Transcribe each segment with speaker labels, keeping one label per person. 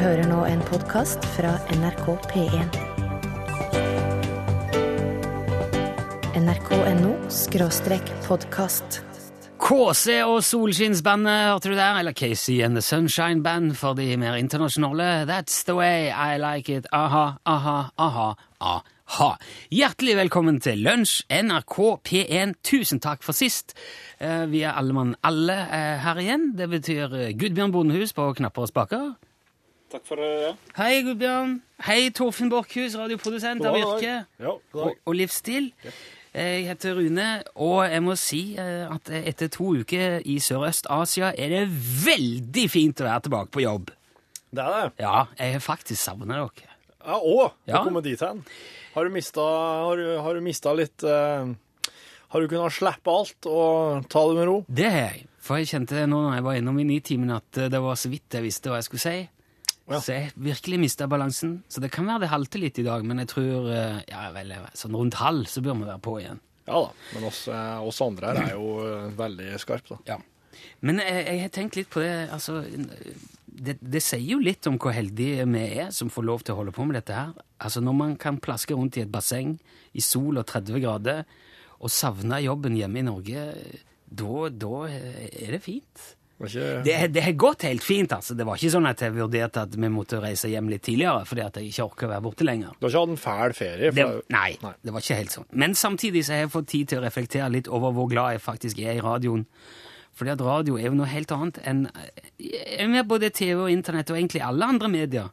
Speaker 1: hører nå en podkast fra NRK P1. nrk.no skråstrek podkast.
Speaker 2: KC og Solskinnsbandet, hørte du der? Eller Casey and the Sunshine Band for de mer internasjonale. That's the way I like it. Aha, aha, aha, aha. Hjertelig velkommen til Lunsj, NRK P1. Tusen takk for sist. Eh, Vi er alle mann alle eh, her igjen. Det betyr eh, Gudbjørn Bondehus på knapper og spaker.
Speaker 3: Takk for det.
Speaker 2: Hei, Gudbjørn. Hei, Torfinn Borchhus, radioprodusent av Yrke.
Speaker 3: Ja,
Speaker 2: og, og livsstil. Jeg heter Rune, og jeg må si eh, at etter to uker i Sørøst-Asia er det veldig fint å være tilbake på jobb.
Speaker 3: Det er det.
Speaker 2: Ja, jeg har faktisk savnet dere.
Speaker 3: Ja, å, du
Speaker 2: Ja.
Speaker 3: kommer dit hen. Har du mista, har du, har du mista litt uh, Har du kunnet slippe alt og ta det med ro?
Speaker 2: Det har jeg. For jeg kjente nå når jeg var innom i Nitimen at eh, det var så vidt jeg visste hva jeg skulle si.
Speaker 3: Ja.
Speaker 2: Så jeg virkelig mista balansen. Så det kan være det halter litt i dag, men jeg tror eh, ja, vel, sånn rundt halv så bør vi være på igjen.
Speaker 3: Ja da, men oss, eh, oss andre her er jo eh, veldig skarpe, da.
Speaker 2: Ja. Men jeg, jeg har tenkt litt på det altså, det, det sier jo litt om hvor heldige vi er som får lov til å holde på med dette her. Altså Når man kan plaske rundt i et basseng i sol og 30 grader og savne jobben hjemme i Norge, da, da er det fint.
Speaker 3: Ikke,
Speaker 2: Det, det har gått helt fint. altså. Det var ikke sånn at jeg vurderte at vi måtte reise hjem litt tidligere fordi at jeg ikke orker å være borte lenger.
Speaker 3: Du har ikke hatt en fæl ferie?
Speaker 2: Det, nei,
Speaker 3: Nei.
Speaker 2: det var ikke helt sånn. Men samtidig så har jeg fått tid til å reflektere litt over hvor glad jeg faktisk er i radioen. Fordi at radio er jo noe helt annet enn eh, både TV og internett og egentlig alle andre medier.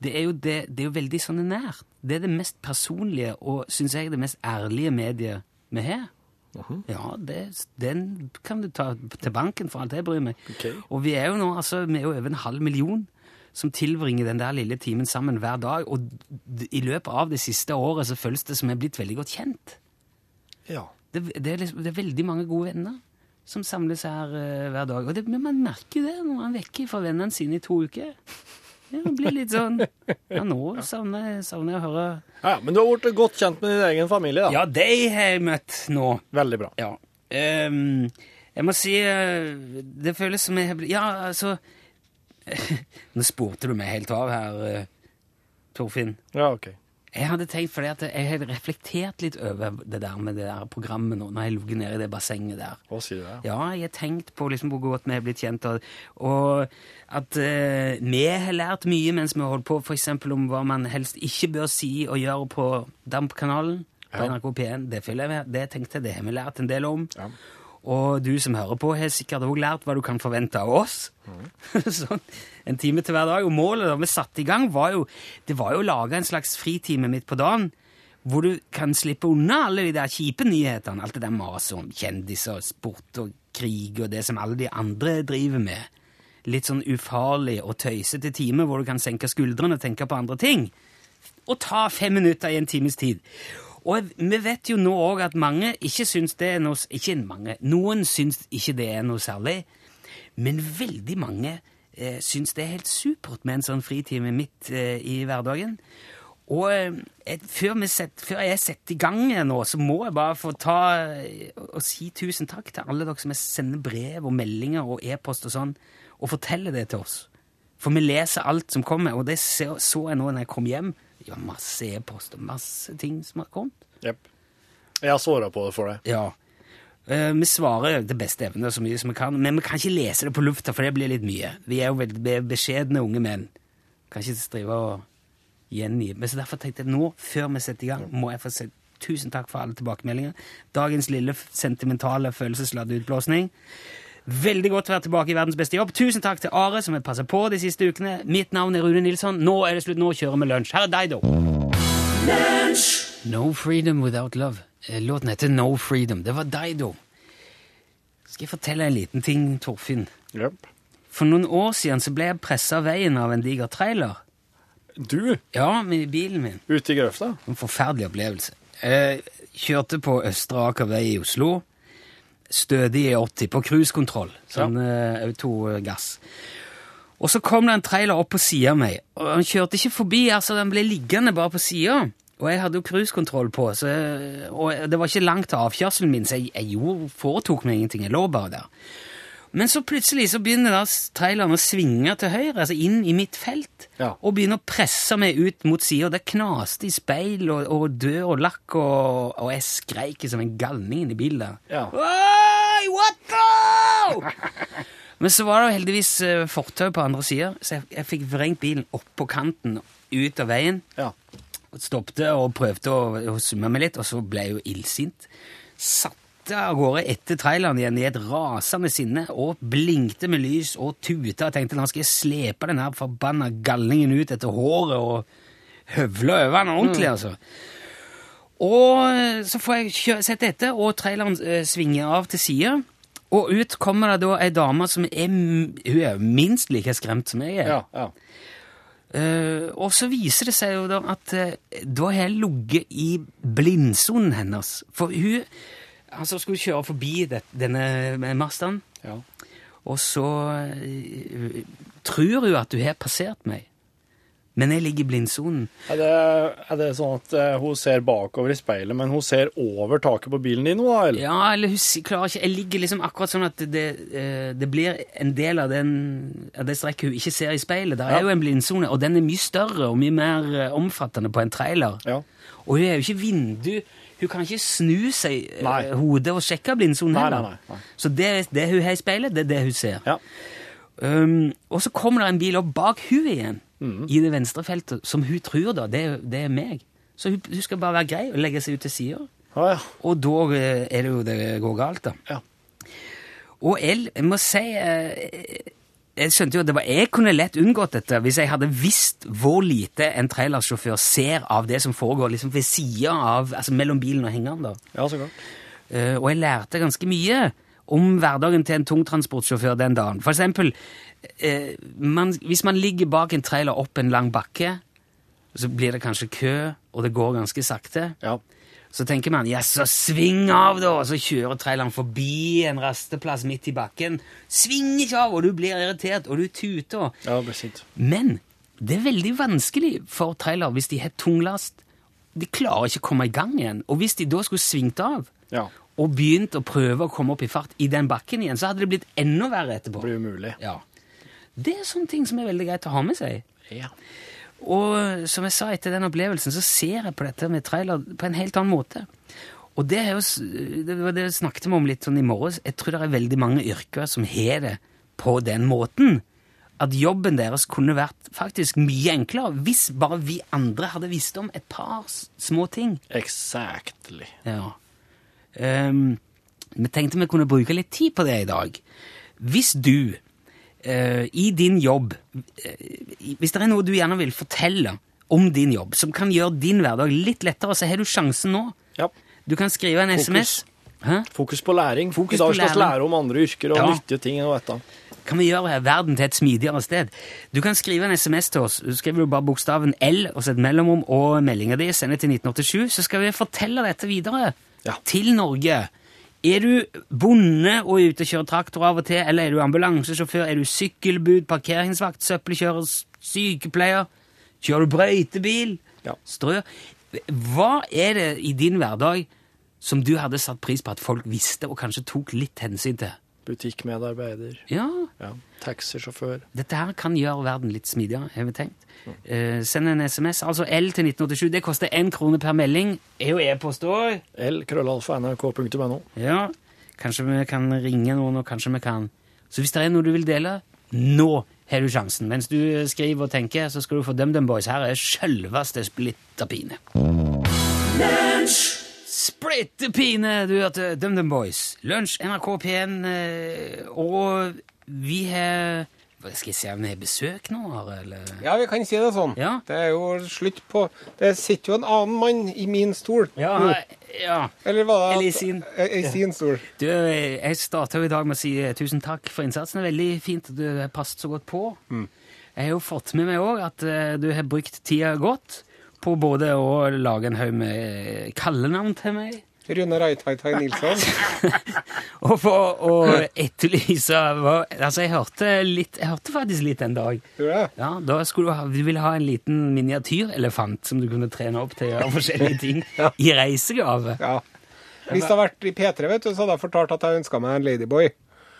Speaker 2: Det er jo, det, det er jo veldig sånn nært. Det er det mest personlige og, syns jeg, det mest ærlige mediet vi har. Ja, det, den kan du ta til banken for alt jeg bryr meg.
Speaker 3: Okay.
Speaker 2: Og vi er jo nå altså, vi er jo over en halv million som tilbringer den der lille timen sammen hver dag. Og i løpet av det siste året så føles det som jeg er blitt veldig godt kjent.
Speaker 3: Ja.
Speaker 2: Det, det, er, liksom, det er veldig mange gode venner som samles her uh, hver dag. Og man merker det når man er vekke fra vennene sine i to uker. Ja, det blir litt sånn Ja, nå savner jeg, savner jeg å høre
Speaker 3: ja, ja, Men du har blitt godt kjent med din egen familie, da.
Speaker 2: Ja, de har jeg møtt nå.
Speaker 3: Veldig bra.
Speaker 2: Ja. Ehm, jeg må si eh, Det føles som jeg har blitt Ja, altså Nå spurte du meg helt av her, eh, Torfinn.
Speaker 3: Ja, ok.
Speaker 2: Jeg hadde tenkt fordi at jeg hadde reflektert litt over det der med det der programmet nå, når jeg ligger nede i det bassenget der.
Speaker 3: Hva sier du? Ja.
Speaker 2: Ja, jeg har tenkt på liksom hvor godt vi er blitt kjent, og, og at eh, vi har lært mye mens vi har holdt på, eksempel om hva man helst ikke bør si og gjøre på DAMP-kanalen på
Speaker 3: Ja.
Speaker 2: NRK P1. Det, jeg, det tenkte jeg, det har vi lært en del om.
Speaker 3: Ja.
Speaker 2: Og du som hører på, har sikkert òg lært hva du kan forvente av oss. sånn, en time til hver dag. Og målet da vi satte i gang, var jo det var jo å lage en slags fritime midt på dagen, hvor du kan slippe unna alle de der kjipe nyhetene. Alt det der maset om kjendiser, sport og krig og det som alle de andre driver med. Litt sånn ufarlig og tøysete time hvor du kan senke skuldrene og tenke på andre ting. Og ta fem minutter i en times tid. Og vi vet jo nå òg at mange ikke syns det er noe Ikke mange. Noen syns ikke det er noe særlig. Men veldig mange eh, syns det er helt supert med en sånn fritime midt eh, i hverdagen. Og eh, før, set, før jeg setter i gang nå, så må jeg bare få ta eh, og si tusen takk til alle dere som sender brev og meldinger og e-post og sånn, og forteller det til oss. For vi leser alt som kommer, og det så, så jeg nå når jeg kom hjem. Ja, masse e-post og masse ting som har kommet.
Speaker 3: Jepp. Jeg har svara på det for deg.
Speaker 2: Ja. Uh, vi svarer til beste evne så mye som vi kan, men vi kan ikke lese det på lufta, for det blir litt mye. Vi er jo veldig beskjedne unge menn. Kan ikke drive og gjengi. Men så derfor tenkte jeg nå, før vi setter i gang, må jeg få si tusen takk for alle tilbakemeldinger. Dagens lille sentimentale, følelsesladde utblåsning. Veldig godt å være tilbake i verdens beste jobb. Tusen takk til Are, som har passet på de siste ukene. Mitt navn er Rune Nilsson. Nå er det slutt. Nå kjører vi lunsj. Her er Dido. No Freedom Without Love. Eh, Låten heter No Freedom. Det var Dido. Skal jeg fortelle en liten ting, Torfinn?
Speaker 3: Yep.
Speaker 2: For noen år siden så ble jeg pressa veien av en diger trailer.
Speaker 3: Du,
Speaker 2: Ja, med bilen min.
Speaker 3: ute i grøfta?
Speaker 2: En forferdelig opplevelse. Jeg kjørte på Østre Aker vei i Oslo. Stødig i 80 på cruisekontroll. Sånn eh, autogass. Og så kom det en trailer opp på sida av meg. Og han kjørte ikke forbi, altså den ble liggende bare på sida. Og jeg hadde jo cruisekontroll på, så, og det var ikke langt til avkjørselen min, så jeg, jeg gjorde, foretok meg ingenting. Jeg lå bare der. Men så plutselig så begynner da traileren å svinge til høyre, altså inn i mitt felt,
Speaker 3: Ja.
Speaker 2: og begynner å presse meg ut mot sida. Det knaste i speil og, og dør og lakk, og, og jeg skreik som en galning inni bilen.
Speaker 3: Ja.
Speaker 2: Oi, what the? Men så var det jo heldigvis eh, fortau på andre sida, så jeg, jeg fikk vrengt bilen opp på kanten, ut av veien.
Speaker 3: Ja.
Speaker 2: Stoppte og prøvde å, å summe meg litt, og så ble jeg jo illsint. Satte av gårde etter traileren igjen i et rasende sinne og blinkte med lys og tuta og tenkte nå skal jeg slepe den her forbanna gallingen ut etter håret og høvle over den ordentlig, altså. Og så får jeg sett etter, og traileren eh, svinger av til sida. Og ut kommer det da ei dame som er, hun er minst like skremt som jeg er.
Speaker 3: Ja. ja.
Speaker 2: Uh, og så viser det seg jo da at uh, da har jeg ligget i blindsonen hennes. For hun altså skulle kjøre forbi det, denne Mazdaen,
Speaker 3: ja.
Speaker 2: og så eh, tror hun at hun har passert meg. Men jeg ligger i blindsonen.
Speaker 3: Er det, er det sånn at eh, hun ser bakover i speilet, men hun ser over taket på bilen din nå, da? Eller?
Speaker 2: Ja, eller hun klarer ikke Jeg ligger liksom akkurat sånn at det, eh, det blir en del av, den, av det strekket hun ikke ser i speilet. Der
Speaker 3: Ja.
Speaker 2: er jo en blindsone, og den er mye større og mye mer omfattende på en trailer.
Speaker 3: Ja.
Speaker 2: Og hun er jo ikke vindu. Hun kan ikke snu seg eh,
Speaker 3: Nei.
Speaker 2: hodet og sjekke blindsonen heller.
Speaker 3: nei, nei.
Speaker 2: Så det, det hun har i speilet, det er det hun ser.
Speaker 3: Ja.
Speaker 2: Um, og så kommer det en bil opp bak hun igjen,
Speaker 3: mm.
Speaker 2: i det venstre feltet, som hun tror da, det, det er meg. Så hun, hun skal bare være grei og legge seg ut til sida.
Speaker 3: Ja, ja.
Speaker 2: Og da eh, er det jo det går galt, da.
Speaker 3: Ja.
Speaker 2: Og jeg, jeg må si eh, Jeg skjønte jo at det var, jeg kunne lett unngått dette hvis jeg hadde visst hvor lite en trailersjåfør ser av det som foregår liksom ved sida av, altså mellom bilen og hengeren. da.
Speaker 3: ja, så klart.
Speaker 2: Uh, og jeg lærte ganske mye om hverdagen til en tungtransportsjåfør den dagen. For eksempel, uh, man, hvis man ligger bak en trailer opp en lang bakke, så blir det kanskje kø, og det går ganske sakte.
Speaker 3: Ja.
Speaker 2: Så tenker man, ja, så sving av da, og så kjører traileren forbi en rasteplass midt i bakken. Sving ikke av, og du blir irritert, og du tuter.
Speaker 3: ja, det blir sint.
Speaker 2: Men det er veldig vanskelig for trailer hvis de har tunglast. De klarer ikke å komme i gang igjen. Og hvis de da skulle svingt av,
Speaker 3: Ja.
Speaker 2: og begynt å prøve å komme opp i fart i den bakken igjen, så hadde det blitt enda verre etterpå.
Speaker 3: Det blir umulig.
Speaker 2: Ja. Det er sånne ting som er veldig greit å ha med seg.
Speaker 3: Ja.
Speaker 2: Og som jeg sa etter den opplevelsen, så ser jeg på dette med trailer på en helt annen måte. Og det, er jo, det var det snakket vi om litt sånn i morges. Jeg tror det er veldig mange yrker som har det på den måten. At jobben deres kunne vært faktisk mye enklere hvis bare vi andre hadde visst om et par små ting.
Speaker 3: Exactly.
Speaker 2: Ja. Um, vi tenkte vi kunne bruke litt tid på det i dag. Hvis du eh, i din jobb uh, Hvis det er noe du gjerne vil fortelle om din jobb, som kan gjøre din hverdag litt lettere, så har du sjansen nå.
Speaker 3: Ja.
Speaker 2: Du kan skrive en
Speaker 3: Fokus.
Speaker 2: SMS. Hæ?
Speaker 3: Fokus på læring.
Speaker 2: Fokus
Speaker 3: I dag
Speaker 2: på
Speaker 3: skal vi lære om andre yrker og
Speaker 2: Ja.
Speaker 3: nyttige ting. og dette.
Speaker 2: Kan vi gjøre verden til et smidigere sted? Du kan skrive en SMS til oss. Du skriver du bare bokstaven L og så et mellomrom og meldinga di. Send det til 1987, så skal vi fortelle dette videre
Speaker 3: Ja.
Speaker 2: til Norge. Er du bonde og ute og kjører traktor av og til, eller er du ambulansesjåfør, er du sykkelbud, parkeringsvakt, søppelkjører, sykepleier, kjører du brøytebil,
Speaker 3: Ja.
Speaker 2: strø Hva er det i din hverdag som du hadde satt pris på at folk visste og kanskje tok litt hensyn til?
Speaker 3: Butikkmedarbeider.
Speaker 2: Ja,
Speaker 3: Ja. Taxisjåfør.
Speaker 2: dette her kan gjøre verden litt smidigere, har vi tenkt. Eh, send en SMS, altså L til 1987. Det koster én krone per melding. Er jo e-post òg.
Speaker 3: L. Krøllalfa. NRK.no.
Speaker 2: Ja. Kanskje vi kan ringe noen, og kanskje vi kan Så hvis det er noe du vil dele, nå har du sjansen. Mens du skriver og tenker, så skal du få DumDum Boys. Her er sjølveste Splitterpine! Du hørte DumDum Boys. Lunsj, NRK P1, eh, og vi har Skal jeg se om vi har besøk nå, eller?
Speaker 4: Ja, vi kan si det sånn.
Speaker 2: Ja.
Speaker 4: Det er jo slutt på Det sitter jo en annen mann i min stol.
Speaker 2: Ja, ja.
Speaker 4: Eller var det
Speaker 2: Eller i sin.
Speaker 4: Eh, I sin stol.
Speaker 2: Du, jeg starta i dag med å si eh, tusen takk for innsatsen. Det er veldig fint at du har passet så godt på. Jeg har jo fått med meg òg at eh, du har brukt tida godt på både å lage en haug med eh, kallenavn til meg,
Speaker 4: Rune Raithaitai Nilsson.
Speaker 2: og for å etterlyse Altså, jeg hørte litt Jeg hørte faktisk litt en dag.
Speaker 4: Det?
Speaker 2: Ja, Da skulle du ha, du ville ha en liten miniatyrelefant som du kunne trene opp til å gjøre forskjellige ting
Speaker 4: Ja.
Speaker 2: i reisegave.
Speaker 4: Ja. Hvis det hadde vært i P3, vet du, så hadde jeg fortalt at jeg ønska meg en Ladyboy.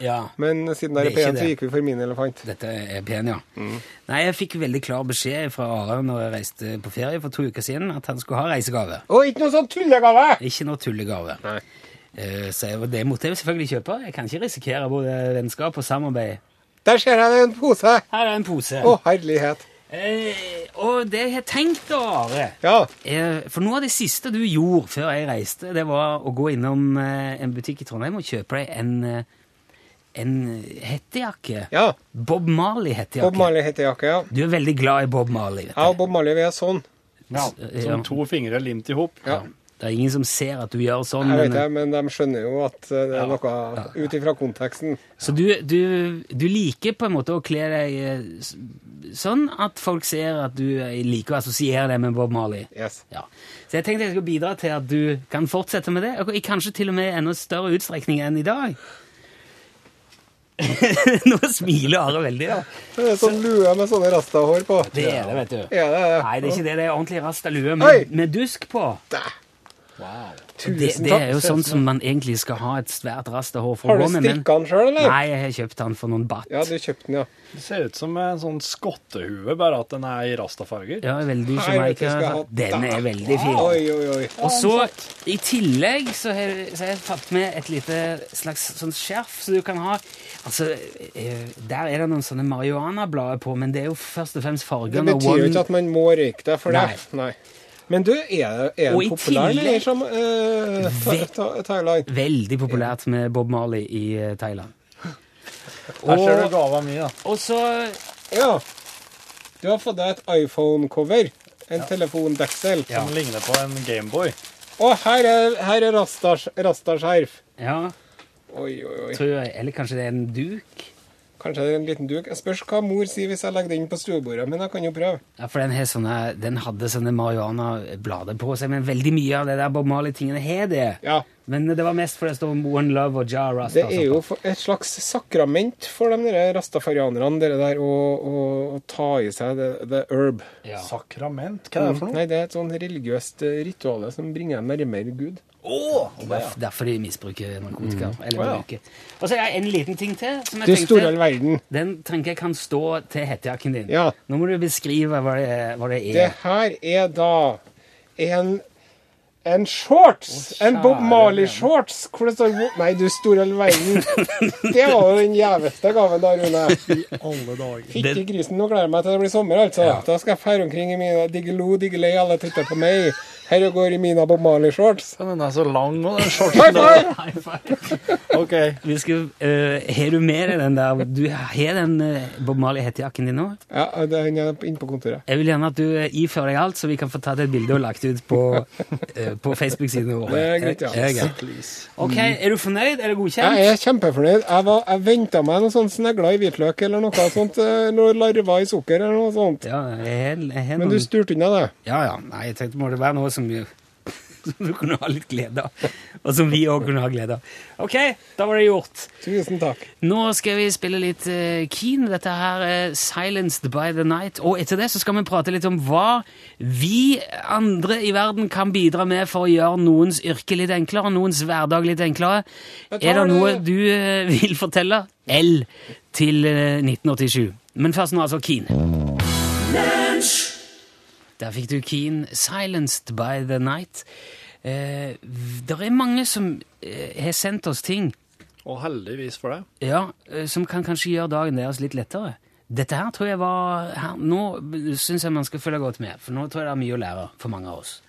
Speaker 2: Ja.
Speaker 4: Men siden det
Speaker 2: Det
Speaker 4: er
Speaker 2: er ikke
Speaker 4: pen, så gikk vi for min elefant.
Speaker 2: Dette er pen, ja. Nei, jeg fikk veldig klar beskjed fra Are når jeg reiste på ferie for to uker siden, at han skulle ha reisegave.
Speaker 4: Og ikke noe sånn tullegave!
Speaker 2: Ikke noe tullegave.
Speaker 4: Nei.
Speaker 2: Uh, Så jeg, det måtte jeg selvfølgelig kjøpe. Jeg kan ikke risikere både vennskap og samarbeid.
Speaker 4: Der ser jeg det er en pose.
Speaker 2: Her er en pose.
Speaker 4: Å, herlighet.
Speaker 2: Eh, og det jeg har tenkt, da, Are
Speaker 4: Ja.
Speaker 2: eh, For noe av det siste du gjorde før jeg reiste, det var å gå innom eh, en butikk i Trondheim og kjøpe deg en, eh, en hettejakke.
Speaker 4: ja.
Speaker 2: Bob Marley-hettejakke.
Speaker 4: Bob Marley-hettejakke, ja.
Speaker 2: Du er veldig glad i Bob Marley. vet
Speaker 4: Ja, og Bob Marley, vi er sånn.
Speaker 3: Ja,
Speaker 2: Ja.
Speaker 3: som to fingre limt i hop.
Speaker 4: Ja.
Speaker 2: Det er ingen som ser at du gjør sånn.
Speaker 4: Jeg vet
Speaker 2: men-
Speaker 4: det, men de skjønner jo at eh, det er noe ut ifra konteksten.
Speaker 2: Så du, du, du liker på en måte å kle deg eh, sånn at folk ser at du eh, liker å assosiere deg med Bob Marley.
Speaker 4: Yes.
Speaker 2: Ja. Så jeg tenkte jeg skulle bidra til at du kan fortsette med det, og i kanskje til og med enda større utstrekning enn i dag. Nå smiler Are veldig, da.
Speaker 4: Det er sånn lue med sånne rastahår på.
Speaker 2: Det er det, vet du.
Speaker 4: Ja, det det?
Speaker 2: Nei, det er ikke det. Det er ordentlig rasta lue
Speaker 4: Oi!
Speaker 2: med, med dusk på.
Speaker 4: Tusen
Speaker 2: Det, det er jo sånn som man egentlig skal ha et svært rasta hår for å gå med. men-
Speaker 4: strikka den sjøl, eller?
Speaker 2: Nei, jeg har kjøpt den for noen batt.
Speaker 4: Ja, du kjøpte den, ja.
Speaker 3: Det ser ut som en sånn skottehue, bare at den er i rastafarger.
Speaker 2: Ja, veldig
Speaker 4: du, ha-
Speaker 2: Den er veldig fin.
Speaker 4: Oi, oi, oi.
Speaker 2: Og så, i tillegg, så har, så har jeg tatt med et lite slags sånn skjerf så du kan ha Altså, eh, der er det noen sånne marihuanablader på, men det er jo først og fremst
Speaker 4: Det betyr jo ikke at man må røyke det for
Speaker 2: Nei.
Speaker 4: Nei. Men du, er, er
Speaker 2: i
Speaker 4: populær
Speaker 2: tillegg-
Speaker 4: som eh, Thailand?
Speaker 2: Veldig populært med Bob Marley i eh, Thailand.
Speaker 3: Her ser du gava mi, da.
Speaker 2: og så
Speaker 4: Ja. Du har fått deg et iPhone-cover. En telefondeksel.
Speaker 2: Ja.
Speaker 3: Som ligner på en Gameboy.
Speaker 4: Og her er, her er Rastas- Rastaskjerf.
Speaker 2: Ja,
Speaker 4: Oi, oi, oi.
Speaker 2: tror jeg Eller kanskje det er en duk?
Speaker 4: Kanskje det er en liten duk. Jeg spørs hva mor sier hvis jeg legger den på stuebordet, men jeg kan jo prøve.
Speaker 2: Ja, for den, sånne, den hadde sånne marihuana-blader på seg, men veldig mye av det der Bob Marley-tingene har det.
Speaker 4: Ja.
Speaker 2: Men det var mest fordi det står One Love og Ja Rasta.
Speaker 4: Det er jo et slags sakrament for de der rastafarianerne, det der å, å, å ta i seg the, the herb.
Speaker 2: Ja.
Speaker 3: Sakrament? Hva er det for noe?
Speaker 4: Nei, det er et sånn religiøst ritual rituale som bringer dem nærmere Gud.
Speaker 3: Å!
Speaker 2: Derf- Derfor de misbruker narkotika. Eller
Speaker 3: Å, ja.
Speaker 2: bruker. Og så er det en liten ting til. som jeg
Speaker 4: Du
Speaker 2: tenkte,
Speaker 4: store all verden.
Speaker 2: Den tenker jeg kan stå til hettejakken din.
Speaker 4: Ja.
Speaker 2: Nå må du beskrive hva det, hva det
Speaker 4: Det
Speaker 2: er.
Speaker 4: her er da en en shorts! En Bob Marley-shorts! Hvor det står Nei, du store all verden. Det var jo den gjeveste gaven da, Rune.
Speaker 3: Alle dager.
Speaker 4: Fytti grisen, nå gleder jeg meg til det blir sommer, altså. Da skal jeg ferde omkring i mine Diggelo, diggelei, alle titter på meg. Her går i mine Bob Marley-shorts.
Speaker 3: Den er så lang, og den
Speaker 4: High
Speaker 3: shortsen der.
Speaker 4: five!
Speaker 3: OK.
Speaker 2: Vi skal, eh, har du med deg den der Du har den uh, Bob Marley-hettejakken din nå?
Speaker 4: Ja, den er inne på kontoret.
Speaker 2: Jeg vil gjerne at du eh, ifører deg alt, så vi kan få tatt et bilde og lagt ut på, uh, på Facebook-sidene våre.
Speaker 4: Det er greit, ja.
Speaker 2: Ok, Er du fornøyd? Er det godkjent?
Speaker 4: Jeg er kjempefornøyd. Jeg, var- jeg venta meg noen sånne snegler i hvitløk eller noe sånt. Noe larver i sukker eller noe sånt.
Speaker 2: Ja, jeg jeg, jeg
Speaker 4: Men du styrte unna det.
Speaker 2: Ja, ja. Nei, jeg tenkte må det være noe som, som du kunne ha litt glede av. Og som vi òg kunne ha glede av. OK, da var det gjort.
Speaker 4: Tusen takk.
Speaker 2: Nå skal vi spille litt uh, Keen. Dette her er 'Silenced by the Night'. Og etter det så skal vi prate litt om hva vi andre i verden kan bidra med for å gjøre noens yrke litt enklere, noens hverdag litt enklere. Er det noe du uh, vil fortelle? L til uh, 1987. Men først nå altså Keen. Der fikk du Keen, 'Silenced by the Night'. Eh, det er mange som eh, har sendt oss ting
Speaker 3: Og heldigvis for det.
Speaker 2: ja, eh, som kan kanskje gjøre dagen deres litt lettere. Dette her tror jeg var her, Nå syns jeg man skal følge godt med, for nå tror jeg det er mye å lære for mange av oss.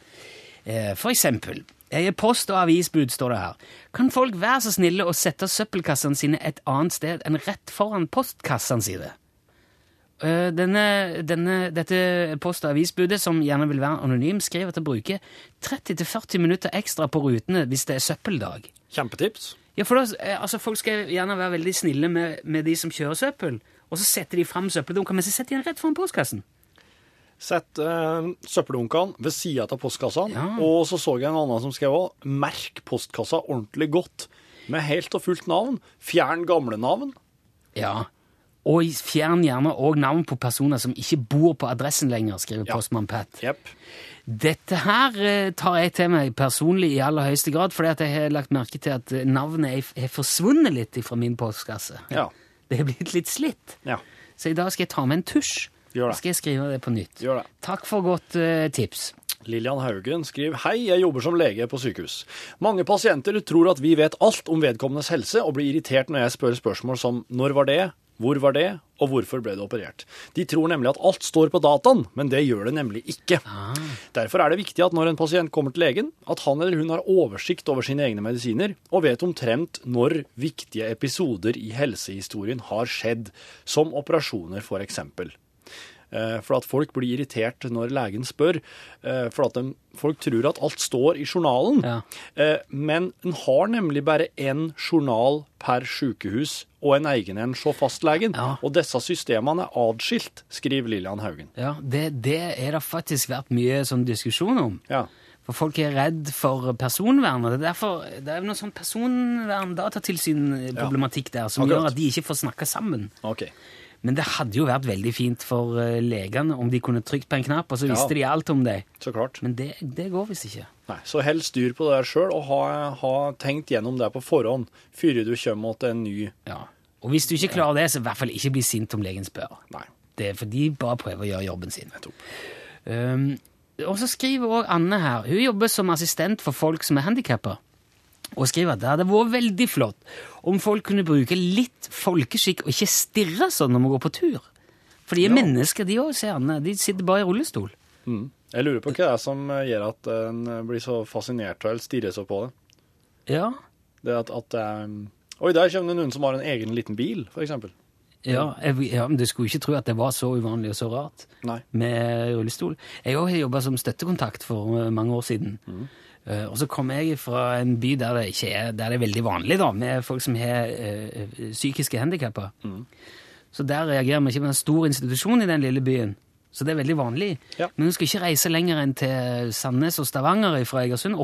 Speaker 2: Eh, For eksempel jeg er post- og avisbud, står det her. Kan folk være så snille å sette søppelkassene sine et annet sted enn rett foran postkassene sine? Eh, Denne, denne, dette post- og avisbudet, som gjerne vil være anonym, skriver at det bruker 30-40 minutter ekstra på rutene hvis det er søppeldag.
Speaker 3: Kjempetips.
Speaker 2: Ja, for da, eh, altså Folk skal gjerne være veldig snille med, med de som kjører søppel, og så setter de fram søppeldunker, men så setter de den rett foran postkassen.
Speaker 3: Sett eh, søppeldunkene ved sida av postkassene.
Speaker 2: Ja.
Speaker 3: Og så så jeg en annen som skrev òg 'merk postkassa ordentlig godt'. Med helt og fullt navn. Fjern gamle navn.
Speaker 2: Ja. Og fjern gjerne òg navn på personer som ikke bor på adressen lenger, skriver
Speaker 3: Ja.
Speaker 2: postmann Pat.
Speaker 3: Yep.
Speaker 2: Dette her eh, tar jeg til meg personlig i aller høyeste grad, fordi jeg har lagt merke til at eh, navnet er forsvunnet litt fra min postkasse.
Speaker 3: Ja.
Speaker 2: Det har blitt litt slitt.
Speaker 3: Ja.
Speaker 2: Så i dag skal jeg ta med en tusj.
Speaker 3: Gjør det.
Speaker 2: Så skal jeg skrive det på nytt.
Speaker 3: Gjør det.
Speaker 2: Takk for godt uh, tips.
Speaker 3: Lillian Haugen skriver Hei, jeg jobber som lege på sykehus. Mange pasienter tror at vi vet alt om vedkommendes helse, og blir irritert når jeg spør spørsmål som når var det, hvor var det, og hvorfor ble det operert. De tror nemlig at alt står på dataen, men det gjør det nemlig ikke. Derfor er det viktig at når en pasient kommer til legen, at han eller hun har oversikt over sine egne medisiner, og vet omtrent når viktige episoder i helsehistorien har skjedd, som operasjoner. Eh, For at folk blir irritert når legen spør, eh, for at de, folk tror at alt står i journalen.
Speaker 2: Ja.
Speaker 3: Eh, Men en har nemlig bare én journal per sykehus og en egen en hos fastlegen.
Speaker 2: Ja.
Speaker 3: Og disse systemene er adskilt, skriver Lillian Haugen.
Speaker 2: Ja, det, det er det faktisk vært mye sånn diskusjon om.
Speaker 3: Ja.
Speaker 2: For folk er redd for personvern. og Det er derfor det er noe sånn personvern-datatilsyn-problematikk der som
Speaker 3: Akkurat.
Speaker 2: gjør at de ikke får snakke sammen.
Speaker 3: OK.
Speaker 2: Men det hadde jo vært veldig fint for eh, legene om de kunne trykt på en knapp, og så
Speaker 3: Ja.
Speaker 2: visste de alt om deg.
Speaker 3: Så klart.
Speaker 2: Men det, det går visst ikke.
Speaker 3: Nei, Så hold styr på det sjøl, og ha, ha tenkt gjennom det på forhånd før du kommer til en ny
Speaker 2: Ja. Og hvis du ikke klarer det, så i hvert fall ikke bli sint om legen spør.
Speaker 3: Nei.
Speaker 2: Det er for de bare prøver å gjøre jobben sin.
Speaker 3: Nettopp.
Speaker 2: Um, og så skriver også Anne her. Hun jobber som assistent for folk som er handikappa. Og skriver at det hadde vært veldig flott om folk kunne bruke litt folkeskikk og ikke stirre sånn når vi går på tur. For de er mennesker, de òg, ser han. De sitter bare i rullestol.
Speaker 3: Mm. Jeg lurer på hva det er som eh, gjør at en blir så fascinert av eller stirrer så på det.
Speaker 2: Ja.
Speaker 3: Det at, at er Oi, der kommer det noen som har en egen liten bil, eksempel.
Speaker 2: Ja, jeg, ja, men Du skulle ikke tro at det var så uvanlig og så rart
Speaker 3: Nei.
Speaker 2: med rullestol. Jeg har jobba som støttekontakt for eh, mange år siden. Eh, og så kom jeg fra en by der det, er, der det er veldig vanlig da, med folk som har uh, psykiske handikapper. Så der reagerer vi ikke på en stor institusjon i den lille byen. Så det er veldig vanlig.
Speaker 3: Ja.
Speaker 2: Men du skal ikke reise lenger enn til Sandnes og Stavanger fra Egersund.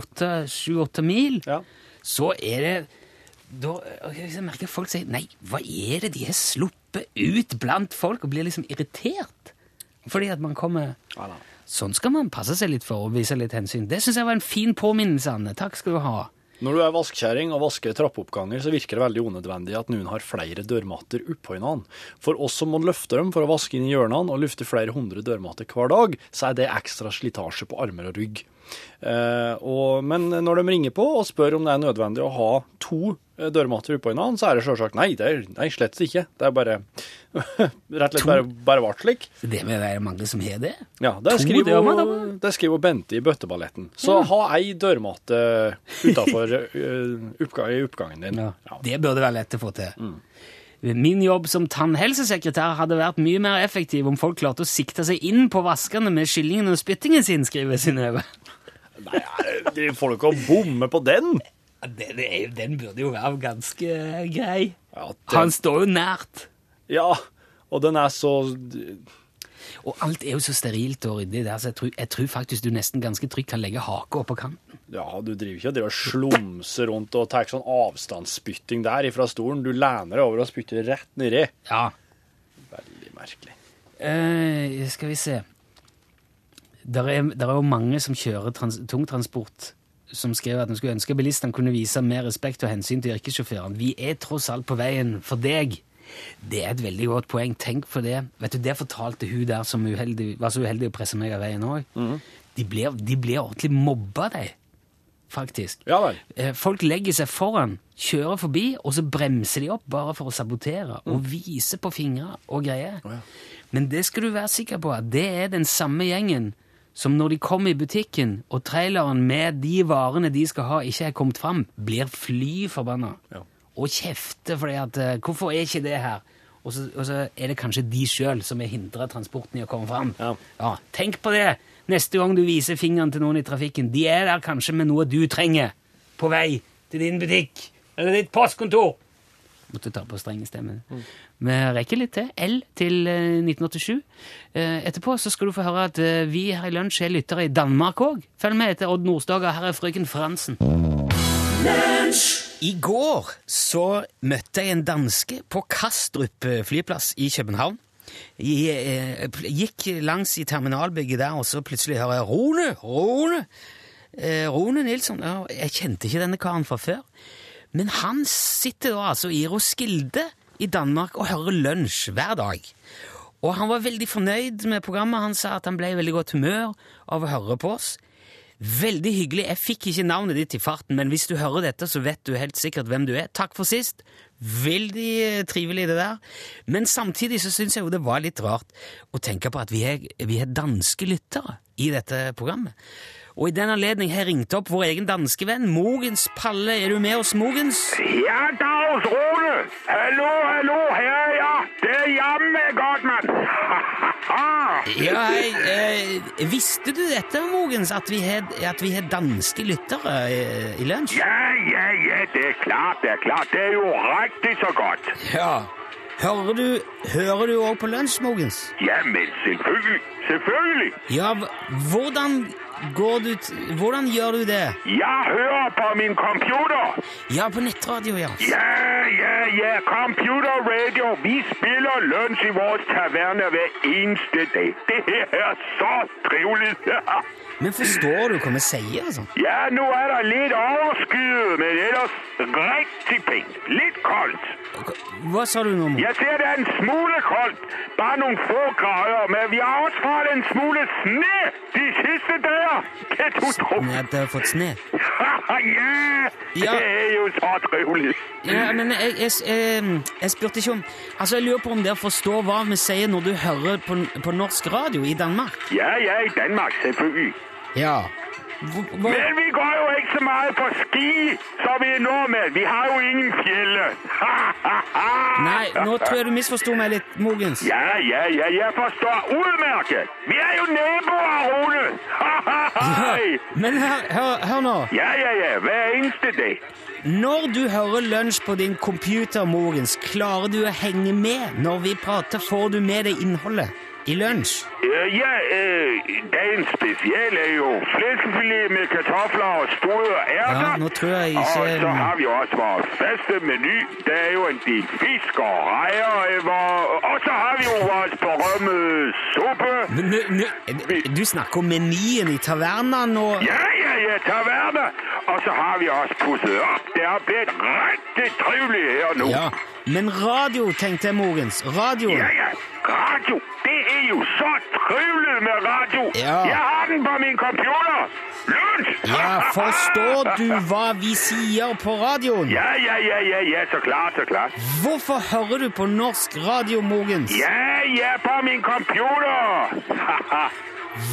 Speaker 2: Sju-åtte mil.
Speaker 3: Ja.
Speaker 2: Så er det da jeg merker folk sier Nei, hva er det de har sluppet ut blant folk? Og blir liksom irritert. Fordi at man kommer
Speaker 3: Ja, da.
Speaker 2: Sånn skal man passe seg litt for og vise litt hensyn. Det syns jeg var en fin påminnelse, Anne. Takk skal du ha.
Speaker 3: Når du er vaskekjerring og vasker trappeoppganger, så virker det veldig unødvendig at noen har flere dørmatter oppå hverandre. For oss som må løfte dem for å vaske inn i hjørnene og lufte flere hundre dørmatter hver dag, så er det ekstra slitasje på armer og rygg. Eh, og, men når de ringer på og spør om det er nødvendig å ha to dørmatter oppå hverandre, så er det selvsagt nei, det er, nei, slett ikke. Det er bare rett og slett bare, bare vart slik.
Speaker 2: Det må er mange som har det.
Speaker 3: Ja, det skriver, jo- det skriver Bente i Bøtteballetten. Så ha ei dørmatte utafor oppgang, i oppgangen din.
Speaker 2: Ja.
Speaker 3: Ja.
Speaker 2: Det burde være lett å få til. Min jobb som tannhelsesekretær hadde vært mye mer effektiv om folk klarte å sikte seg inn på vaskene med kyllingen og spyttingen sin, skriver Synnøve.
Speaker 3: Nei, får driver folk og bommer på den?
Speaker 2: Det, det, er- den burde jo være ganske grei.
Speaker 3: Ja,
Speaker 2: Han står jo nært.
Speaker 3: ja, og den er så
Speaker 2: Og alt er jo så sterilt og ryddig der, så jeg tror, jeg tror faktisk du nesten ganske trygt kan legge hake oppå kanten.
Speaker 3: Ja, du driver ikke og driver slumser rundt og tar sånn avstandsspytting der ifra stolen. Du lener deg over og spytter rett nedi.
Speaker 2: Ja.
Speaker 3: Veldig merkelig.
Speaker 2: Eh, skal vi se Der er, der er jo mange som kjører trans tungtransport, som skrev at han skulle ønske bilistene kunne vise mer respekt og hensyn til yrkessjåførene. Vi er tross alt på veien for deg. Det er et veldig godt poeng. Tenk på det. Vet du, Det fortalte hun der som uheldig, var så uheldig å presse meg av veien òg. De blir de blir ordentlig mobba, de. Faktisk.
Speaker 3: Ja.
Speaker 2: Eh, Folk legger seg foran, kjører forbi, og så bremser de opp bare for å sabotere og vise på fingre og greier. Men det skal du være sikker på det er den samme gjengen som når de kommer i butikken og traileren med de varene de skal ha, ikke er kommet fram, blir fly forbanna
Speaker 3: Ja.
Speaker 2: og kjefter fordi at eh, 'Hvorfor er ikke det her?' Og så, og så er det kanskje de sjøl som er hindra transporten i å komme fram.
Speaker 3: Ja.
Speaker 2: tenk på det neste gang du viser fingeren til noen i trafikken. De er der kanskje med noe du trenger på vei til din butikk eller ditt postkontor. Måtte ta på streng Mm. Vi rekker litt til. L til eh, 1987. Eh, Etterpå så skal du få høre at eh, vi her i Lunsj er lyttere i Danmark òg. Følg med etter Odd Nordstoga. Her er frøken Fransen. I går så møtte jeg en danske på Kastrup eh, flyplass i København. Jeg eh, gikk langs i terminalbygget der, og så plutselig hører jeg Rone! Rone! Eh, Rone Nilsson. Jeg kjente ikke denne karen fra før. Men han sitter da altså i Roskilde i Danmark og hører lunsj hver dag. Og han var veldig fornøyd med programmet. Han sa at han ble i veldig godt humør av å høre på oss. Veldig hyggelig. Jeg fikk ikke navnet ditt i farten, men hvis du hører dette, så vet du helt sikkert hvem du er. Takk for sist. Veldig eh, trivelig, det der. Men samtidig så syns jeg jo det var litt rart å tenke på at vi er, vi er danske lyttere i dette programmet. Og i den anledning har jeg ringt opp vår egen danske venn Mogens Palle. Er du med oss, Mogens?
Speaker 5: Ja, Dags Rune! Hallo, hallo, her er jeg! Det er jammen godt, mann!
Speaker 2: Ja, hei. Eh, visste du dette, Mogens, at vi har, danske lyttere i, i lunsj?
Speaker 5: ja, ja, ja, det er klart, det er klart. Det er jo riktig så godt.
Speaker 2: Ja. Hører du Hører du òg på lunsj, Mogens?
Speaker 5: Ja, men selvfølgelig, selvfølgelig.
Speaker 2: Ja, hvordan går du t Hvordan gjør du det?
Speaker 5: Jeg hører på min computer.
Speaker 2: Ja, på nettradio, ja.
Speaker 5: Ja, ja, ja, computer radio. Vi spiller lunsj i vår taverne hver eneste dag. Det her er så trivligt.
Speaker 2: Men forstår du hva vi sier? Altså?
Speaker 5: Ja, nå er det litt overskyet, men ellers riktig pent. Litt koldt.
Speaker 2: Hva- sa du nå, Mogens?
Speaker 5: Jeg ser det er en smule koldt. Bare noen få grader, men vi har også fått en smule sne de siste dager. Det du
Speaker 2: tror. At det har fått sne?
Speaker 5: ja,
Speaker 2: Ja.
Speaker 5: det er jo så trivelig.
Speaker 2: Ja, men jeg, jeg, jeg, jeg spurte ikke om Altså, jeg lurer på om dere forstår hva vi sier når du hører på, på norsk radio i Danmark?
Speaker 5: Ja, ja, i Danmark selvfølgelig.
Speaker 2: Ja. Hvor,
Speaker 5: Men vi går jo ikke så mye på ski, som vi nordmenn. Vi har jo ingen fjell.
Speaker 2: Nei, nå tror jeg du misforsto meg litt, Mogens.
Speaker 5: Ja, ja, ja, jeg forstår utmerket. Vi er jo naboer, Rune. ja,
Speaker 2: Men hør, hør, hør nå.
Speaker 5: Ja, ja, ja, hver eneste dag.
Speaker 2: Når du hører lunsj på din computer, Mogens, klarer du å henge med når vi prater? Får du med deg innholdet i lunsj?
Speaker 5: Øh, ja, øh, dagens spesial er jo flæskefilet med kartofler og store ærter.
Speaker 2: Ja, nå tror jeg ikke-
Speaker 5: Og så har vi også vår faste menu. Det er jo en del fisk og reier. øh, Og så har vi jo vår berømmede suppe.
Speaker 2: Men Du snakker om menyen i tavernaen nå?
Speaker 5: Ja, ja, ja, taverna. Og så har vi også pusset opp. Det har blitt rigtig trivelig her nå.
Speaker 2: Ja, men radio, tenkte jeg, Mogens. Radio.
Speaker 5: Ja, ja. Radio. Det er jo så triveligt med radio.
Speaker 2: Ja.
Speaker 5: Jeg har den på min computer. Luns!
Speaker 2: Ja, forstår du hva vi sier på radioen?
Speaker 5: Ja, ja, ja, ja, ja, så klart, så klart.
Speaker 2: Hvorfor hører du på norsk radio, Mogens?
Speaker 5: Ja, ja, på min computer.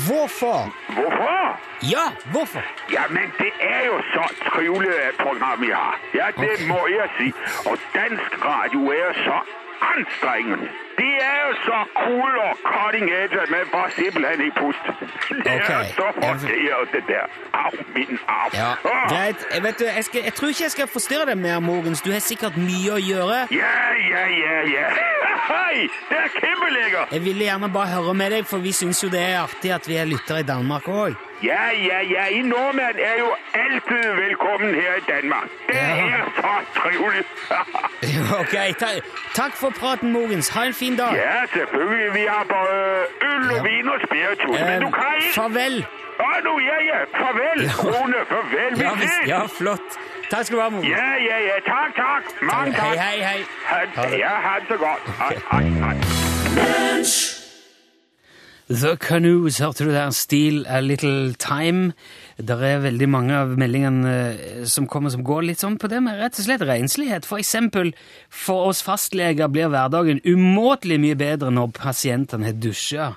Speaker 2: Hvorfor?
Speaker 5: Hvorfor?
Speaker 2: Ja, hvorfor?
Speaker 5: Ja, men det er jo så trivelig program vi har. Ja, det
Speaker 2: Okay.
Speaker 5: må jeg si. Og dansk radio er så anstrengende. Det er jo så cool og cutting edge, at bare får simpelthen ikke pust. Det er
Speaker 2: Okay.
Speaker 5: så håndteret, det der. Au, min arm.
Speaker 2: Ja, Greit. Jeg, vet du, jeg, skal, jeg tror ikke jeg skal forstyrre deg mer, Mogens. Du har sikkert mye å gjøre.
Speaker 5: Ja, ja, ja, ja. Hei, det er kæmpelækkert.
Speaker 2: Jeg ville gjerne bare høre med deg, for vi syns jo det er artig at vi er lyttere i Danmark òg.
Speaker 5: Ja, ja, ja. I nordmenn er jo alltid velkommen her i Danmark. Det
Speaker 2: Ja.
Speaker 5: er så trivelig!
Speaker 2: Ok, ta, takk for praten, Mogens. Ha en fin dag.
Speaker 5: ja, selvfølgelig. Vi har både øl og
Speaker 2: Ja.
Speaker 5: vin og spiritus. Men
Speaker 2: Eh,
Speaker 5: du kan ikke...
Speaker 2: farvel.
Speaker 5: Ja, nå, ja, ja. Farvel,
Speaker 2: Ja.
Speaker 5: Rune. Farvel. Vi
Speaker 2: Ja,
Speaker 5: ses.
Speaker 2: ja, flott. Takk skal du ha, mor.
Speaker 5: Ja, ja, ja. Takk, takk. Mange
Speaker 2: Hei, hei, hei.
Speaker 5: Ha, ja, ha det så godt. Hej, hej, hej.
Speaker 2: The Canoes, hørte du der? Steal a Little Time. Det er veldig mange av meldingene eh, som kommer som går litt sånn på det med rett og slett renslighet. For eksempel, for oss fastleger blir hverdagen umåtelig mye bedre når pasientene har dusja.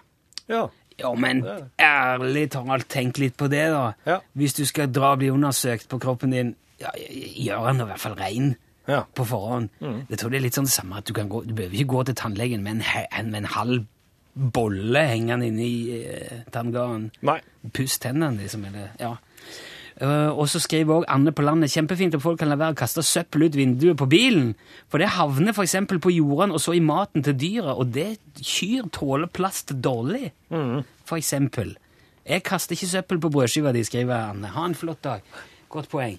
Speaker 3: Ja.
Speaker 2: Ja, men ærlig talt, tenk litt på det, da.
Speaker 3: Ja.
Speaker 2: Hvis du skal dra og bli undersøkt på kroppen din, ja, gjør den i hvert fall rein
Speaker 3: Ja.
Speaker 2: på forhånd. Jeg tror det er litt sånn det samme at du, kan gå, du behøver ikke gå til tannlegen med en, med en halv bolle hengende inni eh, tanngarden. Puss tennene, liksom. Eller, ja. Uh, og så skriver også Anne på landet kjempefint at folk kan la være å kaste søppel ut vinduet på bilen. For det havner f.eks. på jordene og så i maten til dyra, og det kyr tåler plast dårlig. For eksempel. Jeg kaster ikke søppel på brødskiva di, skriver Anne. Ha en flott dag. Godt poeng.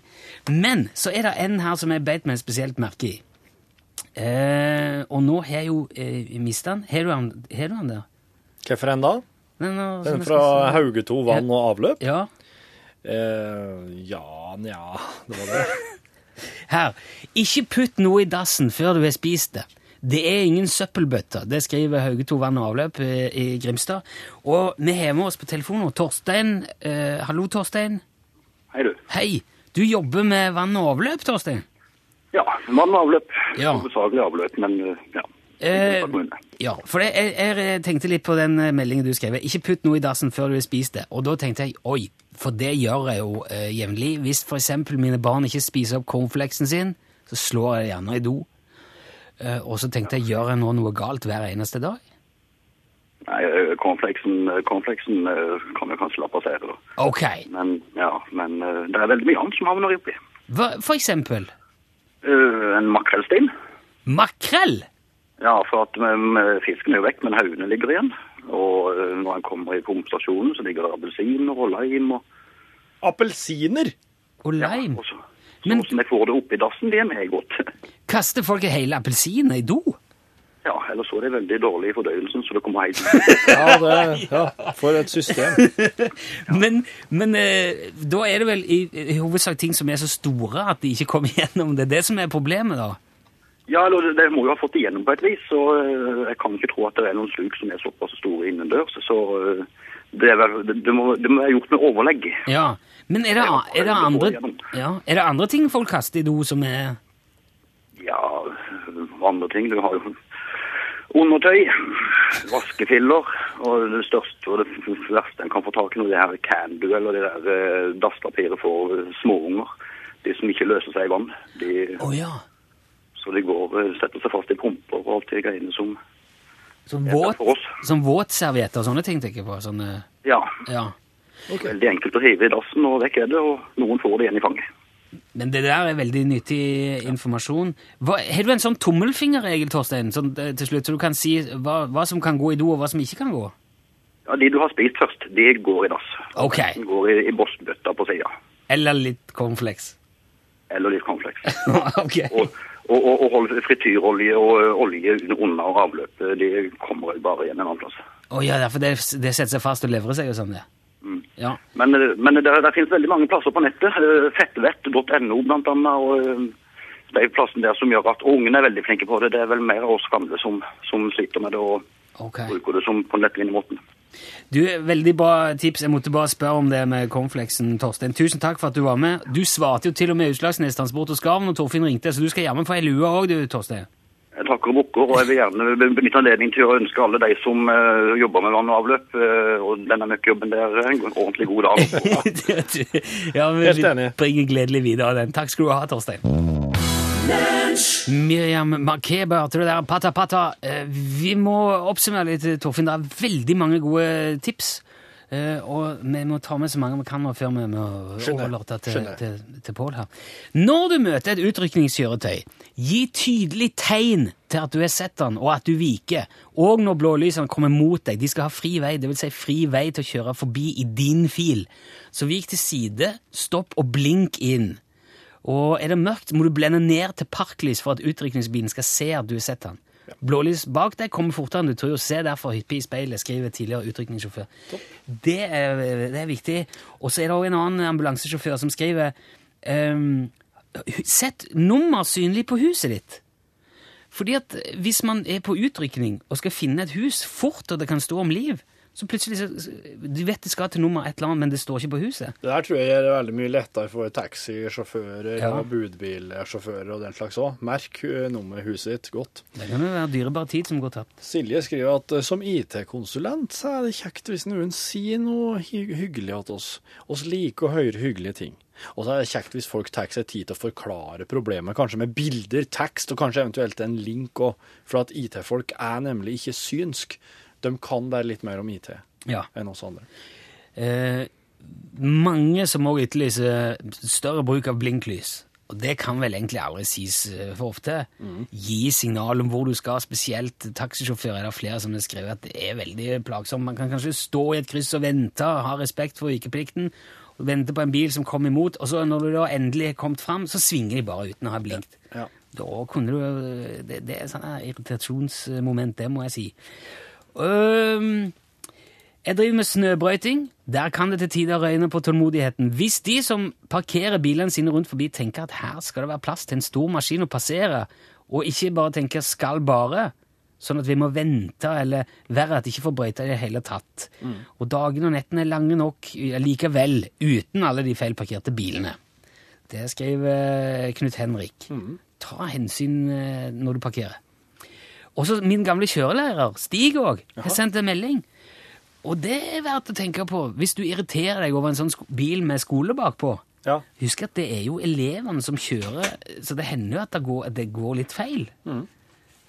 Speaker 2: Men så er det en her som jeg beit meg spesielt merke i. Eh, og nå har jeg jo eh, mista den. Har du den, har du den der?
Speaker 3: Hvorfor en da?
Speaker 2: Den, nå,
Speaker 3: Den fra
Speaker 2: si.
Speaker 3: Hauge Haugeto vann og avløp?
Speaker 2: Ja.
Speaker 3: Eh, ja, nja Det var det.
Speaker 2: Her. Ikke putt noe i dassen før du har spist det. Det er ingen søppelbøtter. Det skriver Haugeto vann og avløp eh, i Grimstad. Og vi har med oss på telefonen Torstein. Eh, hallo, Torstein.
Speaker 6: Hei, du.
Speaker 2: Hei. Du jobber med vann og avløp, Torstein?
Speaker 6: Ja, vann og avløp.
Speaker 2: Ja.
Speaker 6: Hovedsakelig avløp, men eh, ja.
Speaker 2: Eh, ja, for jeg, jeg tenkte litt på den eh, meldingen du skrev. Ikke putt noe i dassen før du har spist det. Og da tenkte jeg oi, for det gjør jeg jo eh, jevnlig. Hvis eksempel mine barn ikke spiser opp cornflakesen sin, så slår jeg det gjerne i do. Eh, og så tenkte jeg, gjør jeg nå noe galt hver eneste dag?
Speaker 6: Nei, eh, cornflakesen, eh, cornflakesen eh, kan vi kanskje la passere, da.
Speaker 2: Ok.
Speaker 6: Men, ja, men eh, det er veldig mye annet som havner oppi.
Speaker 2: Hva, for eksempel
Speaker 6: Eh, en makrellstein.
Speaker 2: makrell.
Speaker 6: Ja, for at um, fisken er jo vekk, men haugene ligger igjen. Og uh, når han kommer i kompensasjonen så ligger det appelsiner og lime og
Speaker 3: Appelsiner!
Speaker 2: Og
Speaker 6: ja,
Speaker 2: lime.
Speaker 6: og så, så
Speaker 2: Men-
Speaker 6: hvordan jeg får det oppi dassen, det er meg godt.
Speaker 2: Kaster folk hele appelsiner i do?
Speaker 6: Ja, ellers så er det veldig dårlig i fordøyelsen, så det kommer helt
Speaker 3: Ja, det, ja, for et system.
Speaker 2: Men, men eh, da er det vel i, i hovedsak ting som er så store at de ikke kommer gjennom. Det er det som er problemet, da.
Speaker 6: Ja, eller det, det må jo ha fått igjennom på et vis, så eh, jeg kan ikke tro at det er noen sluk som er såpass store innendørs. Så eh, det, er vel, det, det, må, det må være gjort med overlegg.
Speaker 2: Ja, Men er det, er det,
Speaker 6: det
Speaker 2: andre, ja, er det andre ting folk kaster i do som er
Speaker 6: Ja, andre ting. Du har jo undertøy, vaskefiller, og det største og det verste en kan få tak i nå, det her Candu, eller det der eh, dasspapiret for eh, småunger. De som ikke løser seg i vann. De,
Speaker 2: oh, ja.
Speaker 6: så de går, eh, setter seg fast i pumper og alt det greiene som
Speaker 2: Som, våt,
Speaker 6: for oss.
Speaker 2: som våtservietter og sånne ting, tenker jeg på. Sånne,
Speaker 6: Ja,
Speaker 2: ja.
Speaker 6: veldig enkelt å hive i dassen, og vekk er det, og noen får det igjen i fanget.
Speaker 2: Men det der er veldig nyttig informasjon. Hva, har du en sånn tommelfingerregel, Torstein, sånn, til slutt, så du kan si hva, hva som kan gå i do, og hva som ikke kan gå?
Speaker 6: Ja, De du har spist først, de går i dass.
Speaker 2: Ok.
Speaker 6: De går i, i bossbøtta på sida.
Speaker 2: Eller litt cornflakes.
Speaker 6: Eller litt cornflakes.
Speaker 2: ok.
Speaker 6: Og, og, og, og frityrolje og olje under avløpet, de kommer bare igjen en annen plass.
Speaker 2: Å ja, for det, det setter seg fast og leverer seg og sånn, det. Ja.
Speaker 6: Men, ø, men det, det finnes veldig mange plasser på nettet. Fettvett.no blant annet. og det er plassen der som gjør at ungene er veldig flinke på det. Det er vel mer av oss gamle som, som sliter med det og
Speaker 2: okay.
Speaker 6: bruker det som på nettvinnermåten.
Speaker 2: Du, Veldig bra tips. Jeg måtte bare spørre om det med cornflakesen, Torstein. Tusen takk for at du var med. Du svarte jo til og med Utslagsnes Transport og Skarven når Torfinn ringte, så du skal jammen få ei lue òg, du, Torstein.
Speaker 6: Jeg takker og bukker, og jeg vil gjerne benytte anledningen til å ønske alle de som uh, jobber med vann og avløp, uh, og denne møkkjobben der, en ordentlig god dag.
Speaker 2: ja, men
Speaker 3: Helt
Speaker 2: vi bringer gledelig videre den. Takk skal du ha, Torstein. Miriam Makeba hørte du der. Pata Pata. Uh, Vi må oppsummere litt, Torfinn. Det er veldig mange gode tips. Eh, og vi må ta med så mange vi kan nå før vi må overlate til,
Speaker 3: Skjønner.
Speaker 2: til, til Pål her. Når du møter et utrykningskjøretøy, gi tydelig tegn til at du har sett den, og at du viker. Og når blålysene kommer mot deg. De skal ha fri vei, dvs. Si fri vei til å kjøre forbi i din fil. Så vik til side, stopp og blink inn. Og er det mørkt, må du blende ned til parklys for at utrykningsbilen skal se at du har sett den. Blålys bak deg kommer fortere enn du tror. Se derfor hyppig i speilet, skriver tidligere utrykningssjåfør. Det er, det er viktig. Og så er det også en annen ambulansesjåfør som skriver um, Sett nummer synlig på huset ditt. Fordi at hvis man er på utrykning og skal finne et hus fort, og det kan stå om liv, så plutselig så, Du vet det skal til nummer et eller annet, men det står ikke på huset.
Speaker 3: Det der tror jeg det veldig mye lettere for taxisjåfører
Speaker 2: Ja.
Speaker 3: og budbilsjåfører og den slags òg. Merk nummer nummeret huset ditt godt.
Speaker 2: Det kan jo være dyrebar tid som går tapt.
Speaker 3: Silje skriver at eh, som IT-konsulent så er det kjekt hvis noen sier noe hy hyggelig til oss. Oss liker å høre hyggelige ting. Og så er det kjekt hvis folk tar seg tid til å forklare problemet, kanskje med bilder, tekst og kanskje eventuelt en link. òg, for at IT-folk er nemlig ikke synsk. De kan bare litt mer om IT
Speaker 2: Ja.
Speaker 3: enn oss andre.
Speaker 2: Eh, mange som òg etterlyser større bruk av blinklys. Og det kan vel egentlig aldri sies eh, for ofte. Gi signal om hvor du skal, spesielt taxisjåfører er det flere som har skrevet at det er veldig plagsomt. Man kan kanskje stå i et kryss og vente, ha respekt for vikeplikten, og vente på en bil som kommer imot, og så når du da endelig har kommet fram, så svinger de bare uten å ha blinkt.
Speaker 3: Ja.
Speaker 2: Da kunne du Det, det er sånn irritasjonsmoment, det må jeg si. Øhm, jeg driver med snøbrøyting. Der kan det til tider røyne på tålmodigheten. Hvis de som parkerer bilene sine rundt forbi, tenker at her skal det være plass til en stor maskin å passere, og ikke bare tenker 'skal bare', sånn at vi må vente, eller verre at de ikke får brøyta i det hele tatt. Og dagene og nettene er lange nok likevel, uten alle de feilparkerte bilene. Det skriver eh, Knut Henrik. Ta hensyn eh, når du parkerer. Også min gamle kjørelærer, Stig òg, har sendt en melding. Og det er verdt å tenke på hvis du irriterer deg over en sånn bil med skole bakpå.
Speaker 3: Ja.
Speaker 2: Husk at det er jo elevene som kjører, så det hender jo at det går, at det går litt feil.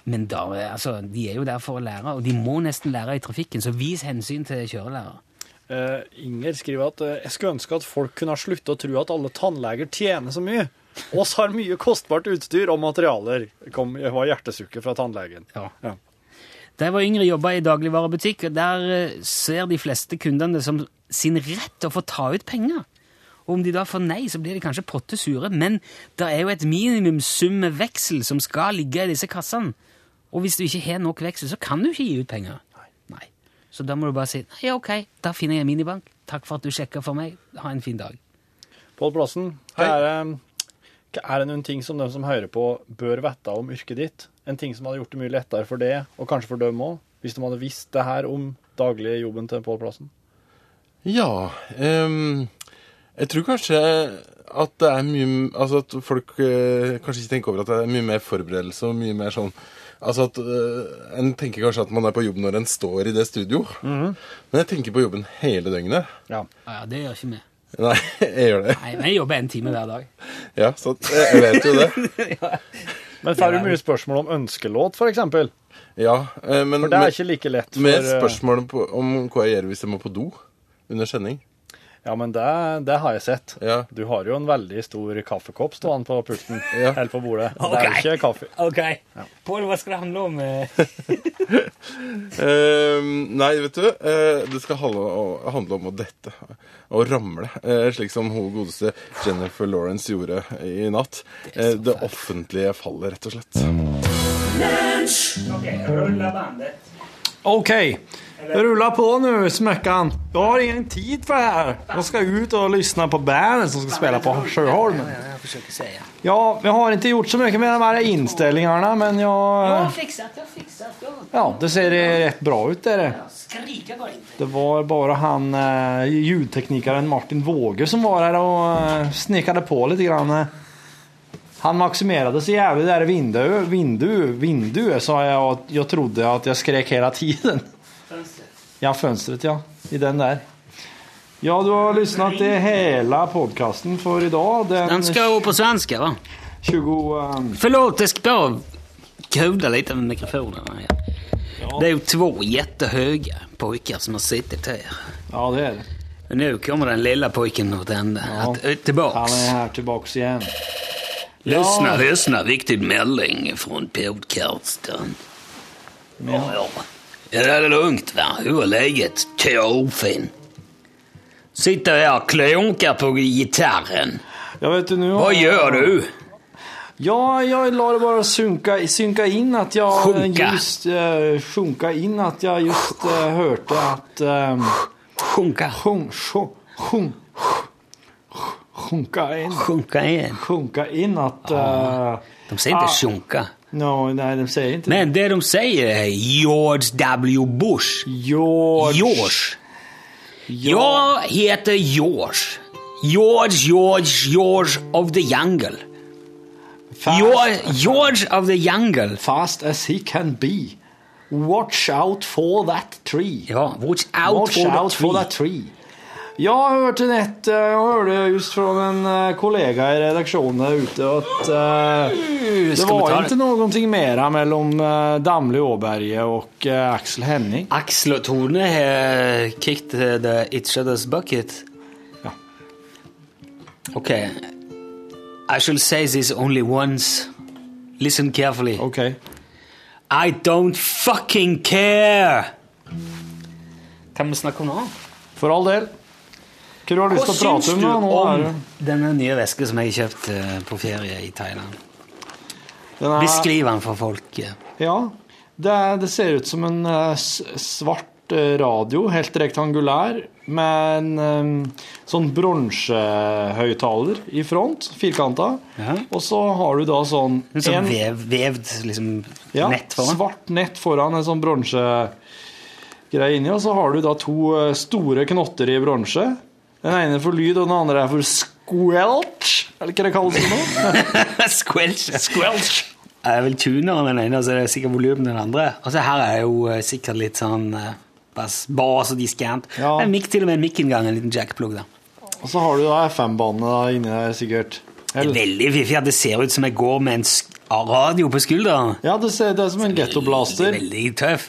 Speaker 2: Men da, altså, de er jo der for å lære, og de må nesten lære i trafikken, så vis hensyn til kjørelærer.
Speaker 3: Uh, Inger skriver at uh, jeg skulle ønske at folk kunne slutte å tro at alle tannleger tjener så mye. Oss har mye kostbart utstyr og materialer, kom, var hjertesukket fra tannlegen.
Speaker 2: Ja.
Speaker 3: Ja.
Speaker 2: Da jeg var yngre, jobba i dagligvarebutikk, og der eh, ser de fleste kundene det som sin rett å få ta ut penger. Og om de da får nei, så blir de kanskje potte sure, men det er jo et minimumssum med veksel som skal ligge i disse kassene. Og hvis du ikke har nok veksel, så kan du ikke gi ut penger. Nei. Så da må du bare si nei, ok, da finner jeg en minibank. Takk for at du sjekka for meg. Ha en fin dag.
Speaker 3: Pål Plassen, hva er, det- noen ting som de som hører på, bør vite om yrket ditt? En ting som hadde gjort det mye lettere for det, og kanskje for dem òg, hvis de hadde visst det her om daglige jobben til Pål Plassen?
Speaker 7: Ja Um, Jeg tror kanskje at det er mye Altså at folk uh, kanskje ikke tenker over at det er mye mer forberedelse og mye mer sånn Altså at uh, En tenker kanskje at man er på jobb når en står i det studio. Men jeg tenker på jobben hele døgnet.
Speaker 3: Ja.
Speaker 2: Ja, det gjør ikke vi.
Speaker 7: Nei, jeg gjør det.
Speaker 2: Nei, men jeg jobber en time hver dag.
Speaker 7: Ja, så jeg, jeg vet jo det.
Speaker 3: Men får du mye spørsmål om ønskelåt, f.eks.?
Speaker 7: Ja, eh, men
Speaker 3: For det er
Speaker 7: med,
Speaker 3: ikke like lett for
Speaker 7: med
Speaker 3: eh,
Speaker 7: spørsmål om hva jeg gjør hvis jeg må på do under sending.
Speaker 3: Ja, men det, det har jeg sett.
Speaker 7: Ja.
Speaker 3: Du har jo en veldig stor kaffekopp stående på pulten.
Speaker 7: Ja.
Speaker 3: Eller på bordet. Det er
Speaker 2: jo
Speaker 3: ikke kaffe.
Speaker 2: Ok. Pål, hva skal det handle om? Eh,
Speaker 7: nei, vet du, uh, det skal handle, om å dette. Å ramle. eh, slik som hun godeste Jennifer Lawrence gjorde i natt. Eh, det offentlige fallet, rett og slett.
Speaker 2: Ok, rulla
Speaker 3: ruller på nå, Smöckan. Du har ingen tid for det her. Jeg skal ut og lyssna på bandet som skal spela på Sjöholmen.
Speaker 2: Ja.
Speaker 3: Vi har ikke gjort så mye med de her innstillingene, men
Speaker 2: Jeg
Speaker 3: Jeg
Speaker 2: har fikset, jeg har fikset. Ja.
Speaker 3: Det ser rett bra ut det. Det var bare han ljudteknikeren Martin Våge som var her og snekret på litt. grann. eh. Han maksimerte så jævlig det der vinduet, vinduet, vinduet, sa jeg, og jeg trodde at jeg skrek hele tiden. Ja, fönstret ja. I den där. Ja, du har lyssnat till hela podcasten för idag. Den,
Speaker 2: Den ska jo på svenska, va?
Speaker 3: 20... Um...
Speaker 2: Förlåt, jag ska bara kula lite med mikrofonen. Ja. Det är jo två jättehöga pojkar som har suttit här.
Speaker 3: ja, det är det.
Speaker 2: Men nu kommer den lilla pojken att hända.
Speaker 3: Ja.
Speaker 2: Att, tillbaks.
Speaker 3: Han är här tillbaks igen.
Speaker 2: Lyssna, lyssna. Viktig melding från podcasten. Ja, ja. Det är lugnt, va? Hur är läget? Toppen. Sitter här och klunkar på gitarren.
Speaker 3: Jag vet du, nu har
Speaker 2: Vad gör du?
Speaker 3: Ja, jag la det bara synka, synka in att jag
Speaker 2: Sjunka.
Speaker 3: just uh, sjunka in att jag just uh, hörde att um,
Speaker 2: Sjunka.
Speaker 3: sjung, sjung, sjung, sjunka in,
Speaker 2: Sjunka in.
Speaker 3: sjunka in att uh,
Speaker 2: De säger inte
Speaker 3: Ah.
Speaker 2: sjunka.
Speaker 3: No, nej, de säger inte
Speaker 2: Men det de säger är George W. Bush.
Speaker 3: George.
Speaker 2: George.
Speaker 3: Ja.
Speaker 2: Jag heter George. George, George, George of the Jungle.
Speaker 3: Fast,
Speaker 2: George, George of the Jungle.
Speaker 3: fast as he can be. Watch out for that tree.
Speaker 2: Ja, watch out
Speaker 3: Watch
Speaker 2: for
Speaker 3: out
Speaker 2: the
Speaker 3: for that tree. Jag hørte nett, Jeg hørte just fra en eh, kollega i redaksjonen der ute at uh, det var
Speaker 2: ikke
Speaker 3: noe mer mellom uh, Damli Åberge og uh, Axel Henning.
Speaker 2: Axel og Tone har kicked the each other's bucket.
Speaker 3: Ja.
Speaker 2: OK. I shall say this only once. Listen carefully.
Speaker 3: Okej.
Speaker 2: I don't fucking care! Kan vi snakke om noe
Speaker 3: For all del. Hva har du lyst til å prate om? Nå
Speaker 2: om denne nye veska som jeg har kjøpt eh, på ferie i Thailand?
Speaker 3: Den er-
Speaker 2: Beskriv den for folk.
Speaker 3: Ja, det, det ser ut som en eh, svart eh, radio, helt rektangulær, med en sånn bronsehøyttaler i front, firkanta.
Speaker 2: Ja.
Speaker 3: Og så har du da sånn
Speaker 2: En sånn vev, vevd liksom,
Speaker 3: ja,
Speaker 2: nett foran.
Speaker 3: svart nett foran en sånn bronsegreie inni, og så har du da to store knotter i bronse. Den ene for lyd, og den andre er for squelch, eller hva det kalles for noe?
Speaker 2: Squelch. Squelch. Det er vel tuneren den ene, og så er det sikkert volum den andre. Og så her er jo eh, sikkert litt sånn eh, bass, bass og diskant.
Speaker 3: Ja.
Speaker 2: En mic, til og med en mic-inngang, en liten jackplug. da.
Speaker 3: Og så har du da FM-bane inni der, sikkert.
Speaker 2: Det er veldig fiffig at det ser ut som jeg går med en radio på skulderen.
Speaker 3: Ja, det ser det er som en
Speaker 2: Det
Speaker 3: gettoblaster.
Speaker 2: er veldig tøff.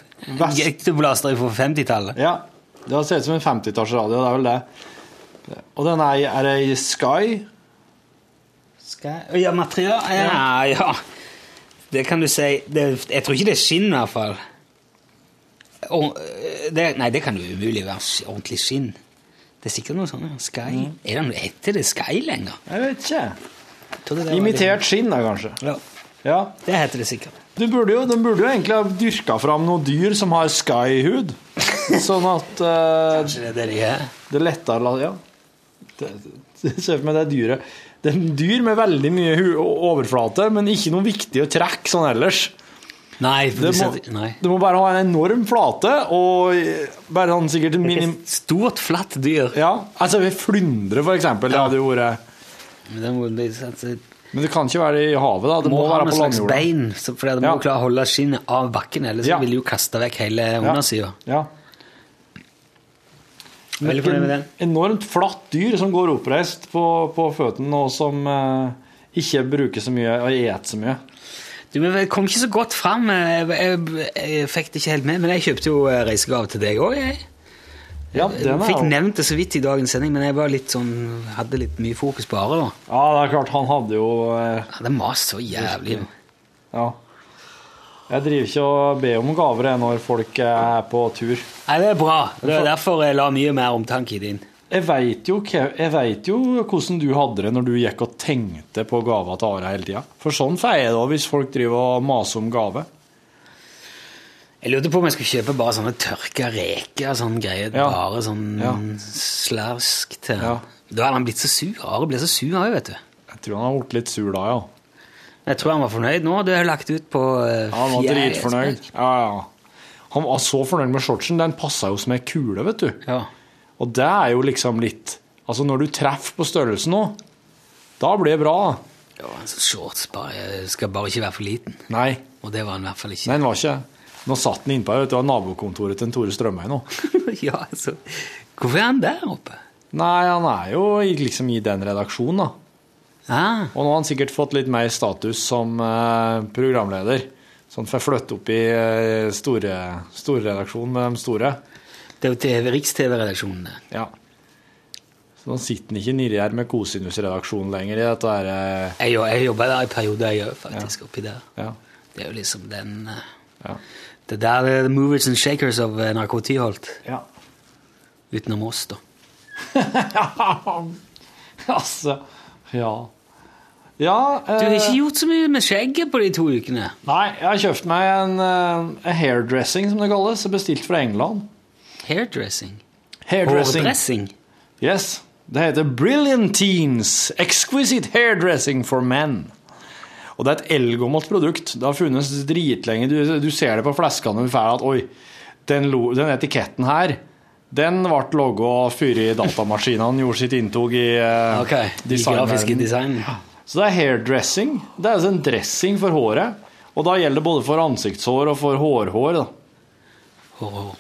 Speaker 2: Gettoblaster fra 50-tallet.
Speaker 3: Ja, det ser ut som en 50-tallsradio, det er vel det. Og den er, er det i Sky?
Speaker 2: Skal Ja, material ja, ja. Det kan du si. Det, jeg tror ikke det er skinn, i hvert fall. Og, øh, det, nei, det kan jo umulig være ordentlig skinn. Det er sikkert noe sånt. ja. Sky. Er det, noe- heter det Sky lenger?
Speaker 3: Jeg vet ikke.
Speaker 2: Jeg
Speaker 3: Imitert skinn, da, kanskje.
Speaker 2: Ja,
Speaker 3: Ja.
Speaker 2: det heter det sikkert.
Speaker 3: Du burde jo, de burde jo egentlig ha dyrka fram noen dyr som har Sky-hud. Sånn at uh,
Speaker 2: Kanskje det er det de er?
Speaker 3: det er lettere Ja. Se for meg det dyret. Det er dyr med veldig mye overflate, men ikke noe viktig å trekke sånn ellers.
Speaker 2: Nei,
Speaker 3: Det må,
Speaker 2: nei.
Speaker 3: Du må bare ha en enorm flate og eh, bare sånn sikkert en minim...
Speaker 2: Et stort, flatt dyr.
Speaker 3: Ja, altså ved flyndre, for eksempel. Det hadde jo vært
Speaker 2: Men det
Speaker 3: kan ikke være i havet, da. Det
Speaker 2: må,
Speaker 3: må, være på landjorda.
Speaker 2: bein, for det må
Speaker 3: Ja.
Speaker 2: klare å holde skinnet av bakken, ellers
Speaker 3: Ja.
Speaker 2: vil du jo kaste vekk hele
Speaker 3: Ja. Ja.
Speaker 2: Veldig fornøyd med den.
Speaker 3: Enormt flatt dyr som går oppreist på, på føttene, og som eh, ikke bruker så mye og et så mye.
Speaker 2: Du, kom ikke så godt fram. Jeg, jeg, jeg fikk det ikke helt med, men jeg kjøpte jo eh, reisegave til deg òg. Jeg,
Speaker 3: Ja,
Speaker 2: jeg
Speaker 3: er
Speaker 2: fikk nevnt det så vidt i dagens sending, men jeg var litt sånn, hadde litt mye fokus på Are. da.
Speaker 3: Ja, det er klart, han hadde jo eh,
Speaker 2: Jeg hadde mast så jævlig.
Speaker 3: Ja. Jeg driver ikke og ber om gaver når folk er på tur.
Speaker 2: Nei, Det er bra. Det er derfor jeg la mye mer omtanke i din.
Speaker 3: Jeg veit jo, jo hvordan du hadde det når du gikk og tenkte på gaver til Are hele tida. For sånn får jeg det hvis folk driver og maser om gave.
Speaker 2: Jeg lurte på om jeg skulle kjøpe bare sånne tørka reker og sånn greier.
Speaker 3: Ja.
Speaker 2: Bare sånn
Speaker 3: Ja.
Speaker 2: slarsk til
Speaker 3: Ja.
Speaker 2: Da hadde han blitt så sur. Are ble så sur òg, vet du.
Speaker 3: Jeg tror han har blitt litt sur da, ja.
Speaker 2: Jeg tror han var fornøyd nå. Det er lagt ut på uh,
Speaker 3: Han var dritfornøyd. Ja, ja. Han var så fornøyd med shortsen. Den passa jo som ei kule, vet du.
Speaker 2: Ja.
Speaker 3: Og det er jo liksom litt Altså, når du treffer på størrelsen nå, da blir det bra.
Speaker 2: Ja, altså, shorts bare, skal bare ikke være for liten.
Speaker 3: Nei,
Speaker 2: Og det var han i hvert fall ikke.
Speaker 3: nei, den var ikke Nå satt den innpå vet du, var nabokontoret til en Tore Strømøy nå.
Speaker 2: ja, altså. Hvorfor er han der oppe?
Speaker 3: Nei, han er jo liksom i den redaksjonen, da.
Speaker 2: Ah,
Speaker 3: Og nå har han sikkert fått litt mer status som eh, programleder. Så han får flytte opp i storredaksjonen store, storredaksjonen med de store.
Speaker 2: det er jo TV, Riks-TV-redaksjonen. det.
Speaker 3: Ja. Så nå sitter han ikke nedi her med Kosinus-redaksjonen lenger i dette her eh,
Speaker 2: Jeg, jobber jeg jobba der i perioder, jeg òg, faktisk. oppi der.
Speaker 3: Ja.
Speaker 2: Det er jo liksom den eh,
Speaker 3: Ja.
Speaker 2: Det der er the movers and shakers av NRK Tyholt.
Speaker 3: ja.
Speaker 2: Utenom oss, da.
Speaker 3: altså Ja. Ja eh,
Speaker 2: Du har ikke gjort så mye med skjegget på de to ukene.
Speaker 3: Nei, jeg har kjøpt meg en, eh, en hairdressing, som det kalles. Bestilt fra England.
Speaker 2: Hairdressing.
Speaker 3: Hairdressing.
Speaker 2: Hårdressing.
Speaker 3: Yes. Det heter Brilliantines Exquisite Hairdressing for Men. Og det er et eldgammelt produkt. Det har funnes dritlenge. Du, du ser det på fleskene at oi, den, den etiketten her, den ble logga før datamaskinene gjorde sitt inntog i uh,
Speaker 2: okay. de grafiske design.
Speaker 3: Så det er hairdressing. Det er altså en dressing for håret. Og da gjelder det både for ansiktshår og for hårhår. da.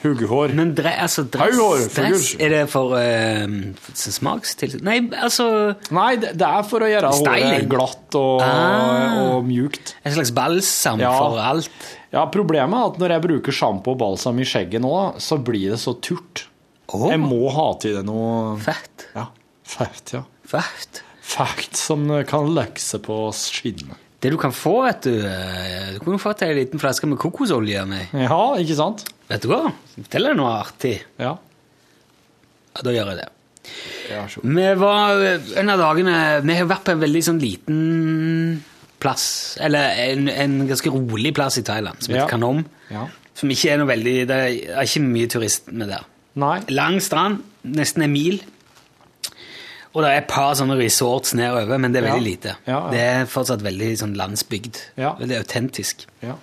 Speaker 3: Huggehår.
Speaker 2: Men dre, altså, dress,
Speaker 3: Haughår,
Speaker 2: dress. Er det for uh, smakstilsetning? Nei, altså
Speaker 3: Nei, det det er for å gjøre håret glatt og,
Speaker 2: Ah.
Speaker 3: og mjukt.
Speaker 2: En slags balsam
Speaker 3: Ja.
Speaker 2: for alt?
Speaker 3: Ja, Problemet er at når jeg bruker sjampo og balsam i skjegget nå, så blir det så turt.
Speaker 2: Oh.
Speaker 3: Jeg må ha til det noe
Speaker 2: Fett.
Speaker 3: Ja, fett, ja.
Speaker 2: Fett.
Speaker 3: Fett som kan lekse på skinnet.
Speaker 2: Det du kan få, vet du eh, Du kunne fått ei liten flaske med kokosolje med.
Speaker 3: Ja, ikke sant?
Speaker 2: Vet du hva? Fortell deg noe artig.
Speaker 3: Ja.
Speaker 2: Ja, da gjør jeg det.
Speaker 3: Ja.
Speaker 2: Vi var en av dagene Vi har vært på en veldig sånn liten plass, eller en, en ganske rolig plass i Thailand, som heter
Speaker 3: Ja.
Speaker 2: Kanom.
Speaker 3: Ja.
Speaker 2: Som ikke er noe veldig Det er ikke mye turisme der.
Speaker 3: Nei.
Speaker 2: Lang strand, nesten en mil. Og det er et par sånne resorts nedover, men det er veldig lite.
Speaker 3: Ja, ja.
Speaker 2: Det er fortsatt veldig sånn landsbygd.
Speaker 3: Ja.
Speaker 2: Veldig autentisk.
Speaker 3: Ja.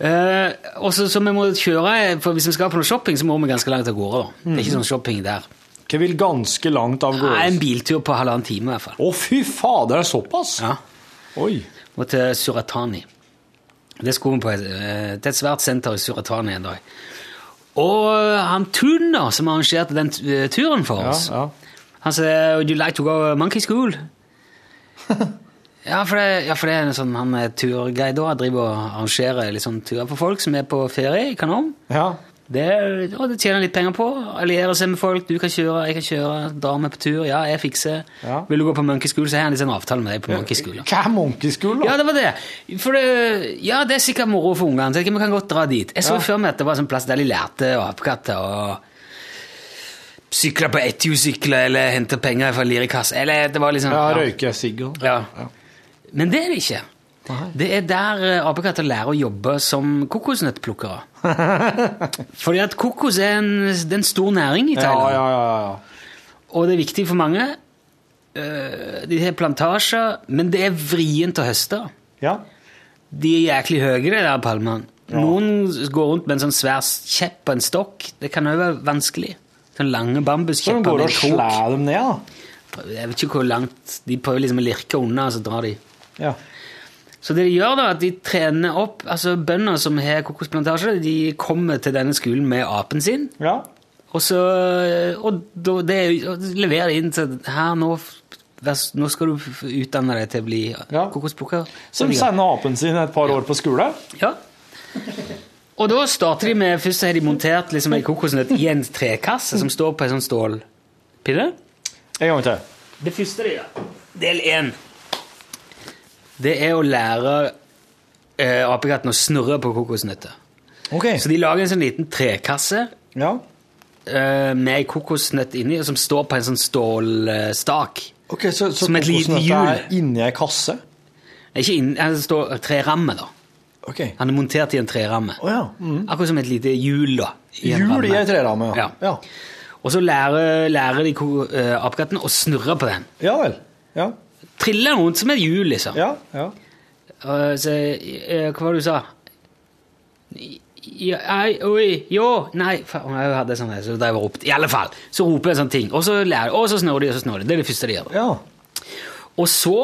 Speaker 2: Eh, og så vi må kjøre, for Hvis vi skal på noe shopping, så må vi ganske langt av gårde. da. Det er ikke sånn shopping der.
Speaker 3: Hva vil ganske langt av
Speaker 2: Nei, en biltur på halvannen time i hvert fall.
Speaker 3: Å, fy fader, det er såpass?
Speaker 2: Ja.
Speaker 3: Oi.
Speaker 2: Og til Suratani. Det skulle vi på et, eh, til et svært senter i Suratani en dag. Og han Tun, som arrangerte den eh, turen for oss.
Speaker 3: Ja, ja.
Speaker 2: Han sier Would you like to go monkey school? ja, for det, ja, for det er en sånn, han er turguide og driver og arrangerer sånn turer for folk som er på ferie i Kanon.
Speaker 3: ja.
Speaker 2: Det, og det tjener litt penger på. Allierer seg med folk. Du kan kjøre, jeg kan kjøre. Dra med på tur. Ja, jeg fikser.
Speaker 3: Ja.
Speaker 2: Vil du gå på monkey school, så har jeg en liten avtale med deg på monkey school.
Speaker 3: Hva er monkey school, da?
Speaker 2: Ja, det var det. For det, ja, det er sikkert moro for ungene. Vi kan godt dra dit. Jeg så
Speaker 3: Ja.
Speaker 2: før meg at det var en sånn plass der de lærte apekatter og sykle på etthjulssykler eller hente penger fra Lirekass. Eller det var liksom
Speaker 3: Ja, røyke sigg og
Speaker 2: Ja. Men det er det ikke. Det er der eh, apekatter lærer å jobbe som kokosnøttplukkere. Fordi at kokos er en, det er en stor næring i
Speaker 3: Ja,
Speaker 2: Thailand.
Speaker 3: ja, ja, ja.
Speaker 2: Og det er viktig for mange. Eh, De har plantasjer, men det er vrient å høste.
Speaker 3: ja.
Speaker 2: De er jæklig høye, de der palmene. Noen går rundt med en sånn svær kjepp og en stokk. Det kan òg være vanskelig. Sånn lange
Speaker 3: Så
Speaker 2: bambuskjepper
Speaker 3: går
Speaker 2: med
Speaker 3: og slår dem ned, da?
Speaker 2: Jeg vet ikke hvor langt De prøver liksom å lirke unna, og så drar de.
Speaker 3: Ja.
Speaker 2: Så det de gjør, da, at de trener opp altså Bønder som har kokosplantasje, de kommer til denne skolen med apen sin.
Speaker 3: ja.
Speaker 2: Og så og det, og leverer inn til Her, nå, nå skal du utdanne deg til å bli
Speaker 3: Ja.
Speaker 2: kokosplukker.
Speaker 3: Som sender apen sin et par år på skole?
Speaker 2: Ja. Og da starter de med Først har de montert liksom en kokosnøtt i en trekasse som står på en sånn stålpille.
Speaker 3: En gang til.
Speaker 2: Det første de gjør, del én, det er å lære eh, apekatten å snurre på kokosnøtter.
Speaker 3: Okay.
Speaker 2: Så de lager en sånn liten trekasse
Speaker 3: Ja.
Speaker 2: eh, med ei kokosnøtt inni, som står på en sånn stålstak.
Speaker 3: Okay, Så, så
Speaker 2: Som et lite hjul.
Speaker 3: er inni ei kasse?
Speaker 2: Ikke inni, det står treramme, da.
Speaker 3: Ok.
Speaker 2: Han er montert i en treramme.
Speaker 3: Oh, ja. Mm.
Speaker 2: Akkurat som et lite hjul, da. i
Speaker 3: Hjul i en treramme, ja.
Speaker 2: Ja. Og så lærer, lærer de ko- eh, apekatten å snurre på den.
Speaker 3: ja vel. Ja.
Speaker 2: Triller rundt som et hjul, liksom.
Speaker 3: Ja. ja.
Speaker 2: Så, eh, hva var det du sa? Ja, ei, oi, jo, nei faen, Jeg hadde sånn så drev og ropte. I alle fall, så roper jeg sånne ting. Og så lærer og så snurrer de, og så snurrer de. Det er det første de gjør.
Speaker 3: ja.
Speaker 2: Og så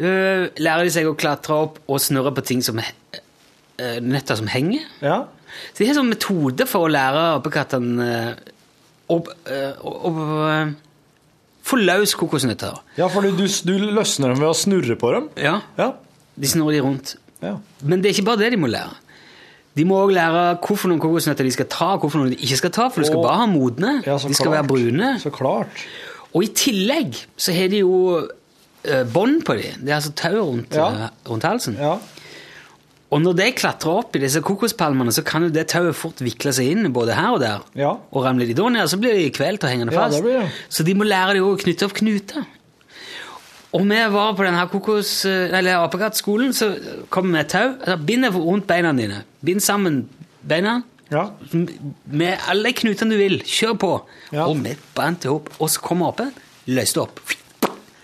Speaker 2: øh, lærer de seg å klatre opp og snurre på ting som he- øh, nøtter som henger.
Speaker 3: ja.
Speaker 2: Så de har en sånn metode for å lære apekattene øh, å få løs kokosnøtter.
Speaker 3: Ja, for du, du, løsner dem ved å snurre på dem?
Speaker 2: Ja,
Speaker 3: Ja.
Speaker 2: de snurrer de rundt.
Speaker 3: ja.
Speaker 2: Men det er ikke bare det de må lære. De må også lære hvorfor noen kokosnøtter de skal ta, og hvorfor noen de ikke skal ta, for du skal bare ha modne.
Speaker 3: Ja,
Speaker 2: de skal
Speaker 3: klart.
Speaker 2: være brune.
Speaker 3: Så klart.
Speaker 2: Og i tillegg så har de jo uh, bånd på dem. Det er altså tau rundt,
Speaker 3: Ja.
Speaker 2: eh, rundt halsen.
Speaker 3: Ja.
Speaker 2: Og når de klatrer opp i disse kokospalmene, så kan jo det tauet fort vikle seg inn både her og der.
Speaker 3: Ja.
Speaker 2: Og ramler de da ned, så blir de kvelt og hengende
Speaker 3: Ja,
Speaker 2: fast.
Speaker 3: det blir det.
Speaker 2: Så de må lære de å knytte opp knuter. Og vi var på denne kokos, eller apekattskolen, så kom vi med et tau. Altså, bind det rundt beina dine. Bind sammen beina
Speaker 3: Ja.
Speaker 2: med alle knutene du vil. Kjør på.
Speaker 3: Ja.
Speaker 2: Og vi bandt i hop. og så kom apen, løste opp.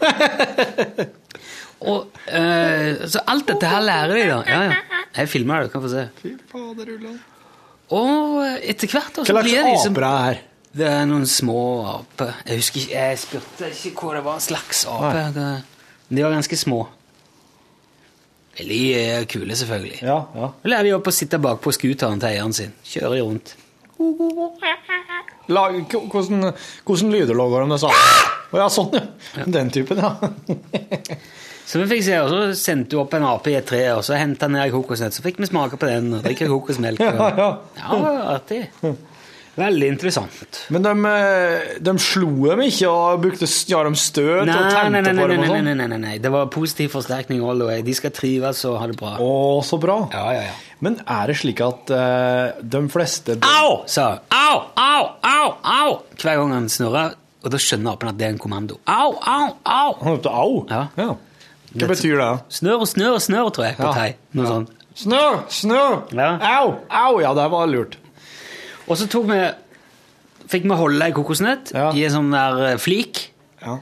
Speaker 2: og, eh, så alt dette her lærer de, da. Ja, ja. Jeg filmer det, du kan få se.
Speaker 3: Fy fader, Ulland.
Speaker 2: Og etter hvert da,
Speaker 3: Hva
Speaker 2: så
Speaker 3: slags
Speaker 2: blir det liksom
Speaker 3: aper er her?
Speaker 2: Det er noen små aper. Jeg husker ikke, jeg spurte ikke hva det var slags ape. Det- De var ganske små. Veldig eh, kule, selvfølgelig.
Speaker 3: Ja, ja.
Speaker 2: Lærer de opp å sitte bakpå scooteren til eieren sin. Kjører rundt.
Speaker 3: Lag, hvordan, hvordan lyder lager de det sa? Å ja, sånn, ja. Den typen, ja.
Speaker 2: Så vi fikk se, og så sendte du opp en ape i et tre, og så hentet han ned ei kokosnøtt, så fikk vi smake på den, og drikke kokosmelk. Og...
Speaker 3: Ja, ja.
Speaker 2: ja, artig. Veldig interessant.
Speaker 3: Men de, eh, de slo dem ikke og brukte ja, de støt
Speaker 2: Nei,
Speaker 3: og tente
Speaker 2: nei, nei,
Speaker 3: på dem og sånn?
Speaker 2: nei, nei, nei, nei. Det var positiv forsterkning all the way. De skal trives og ha det bra.
Speaker 3: Å, så bra.
Speaker 2: Ja, ja, ja.
Speaker 3: Men er det slik at uh, de fleste
Speaker 2: Au! sa. Au! Au! Au! Au! Hver gang han snurra. Og da skjønner apen at det er en kommando. Au, au, au!
Speaker 3: Han ropte au.
Speaker 2: Ja.
Speaker 3: Hva betyr det?
Speaker 2: Snør og snør og snør, tror jeg, på
Speaker 3: Ja.
Speaker 2: thai. Noe sånt.
Speaker 3: Snø! Snø!
Speaker 2: Ja.
Speaker 3: Au! Au! Ja, det var lurt.
Speaker 2: Og så tok vi Fikk vi holde ei kokosnøtt
Speaker 3: Ja.
Speaker 2: i en sånn der eh, flik.
Speaker 3: Ja.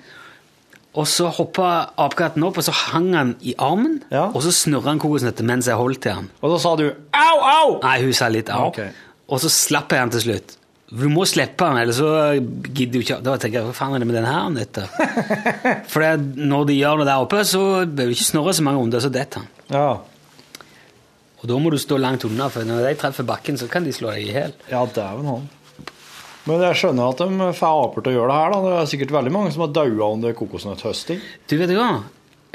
Speaker 2: Og så hoppa apekatten opp, og så hang han i armen.
Speaker 3: Ja.
Speaker 2: Og så snurra han kokosnøttet mens jeg holdt til han.
Speaker 3: Og da sa du au, au!
Speaker 2: Nei, hun sa litt au.
Speaker 3: Ok.
Speaker 2: Og så slapp jeg han til slutt. Du må slippe han, ellers så gidder du ikke Da tenker jeg, hva faen er det med den her nøtta? For det, når de gjør det der oppe, så bør du ikke snurre så mange runder, så detter han.
Speaker 3: Ja.
Speaker 2: Og da må du stå langt unna, for når de treffer bakken, så kan de slå deg i hjel.
Speaker 3: Ja, dæven han. Men jeg skjønner at de får aper til å gjøre det her. da. Det er sikkert veldig mange som har daua under kokosnøtthøsting.
Speaker 2: Du vet hva?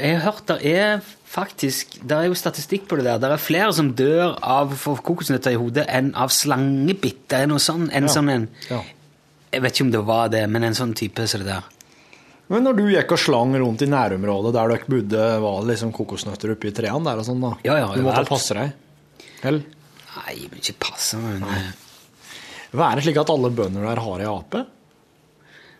Speaker 2: Jeg har hørt det er faktisk Det er jo statistikk på det der. Det er flere som dør av å få kokosnøtter i hodet enn av slangebitt. Det er noe sånn, en
Speaker 3: Ja.
Speaker 2: sånn en
Speaker 3: Ja.
Speaker 2: Jeg vet ikke om det var det, men en sånn type som det der.
Speaker 3: Men når du gikk og slang rundt i nærområdet der dere bodde, var det liksom kokosnøtter oppi trærne der og sånn, da?
Speaker 2: Ja, ja,
Speaker 3: Du måtte
Speaker 2: overalt.
Speaker 3: passe deg? Eller?
Speaker 2: Nei, jeg vil ikke passe men, eh,
Speaker 3: er det slik at alle bønder der har ei ape?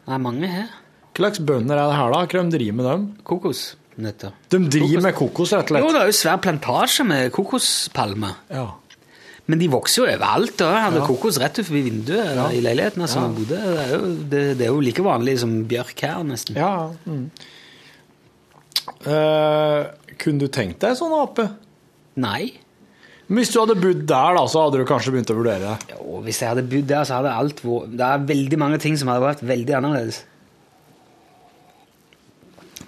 Speaker 2: Nei, mange her.
Speaker 3: Hva slags bønder er det her, da? Hva de driver med dem?
Speaker 2: Kokosnøtter.
Speaker 3: De driver med kokos, rett og slett?
Speaker 2: Jo, det er jo svær plantasje med kokospalmer.
Speaker 3: Ja.
Speaker 2: Men de vokser jo overalt. da. Jeg hadde
Speaker 3: Ja.
Speaker 2: kokos rett utenfor vinduet
Speaker 3: Ja.
Speaker 2: i leiligheten. Altså,
Speaker 3: Ja.
Speaker 2: bodde. Det, er jo, det, det er jo like vanlig som bjørk her, nesten.
Speaker 3: ja. Mm. Uh, kunne du tenkt deg sånn ape?
Speaker 2: Nei.
Speaker 3: Men Hvis du hadde bodd der, da, så hadde du kanskje begynt å vurdere det?
Speaker 2: Jo, hvis jeg hadde bodd der, så hadde alt vært Det er veldig mange ting som hadde vært veldig annerledes.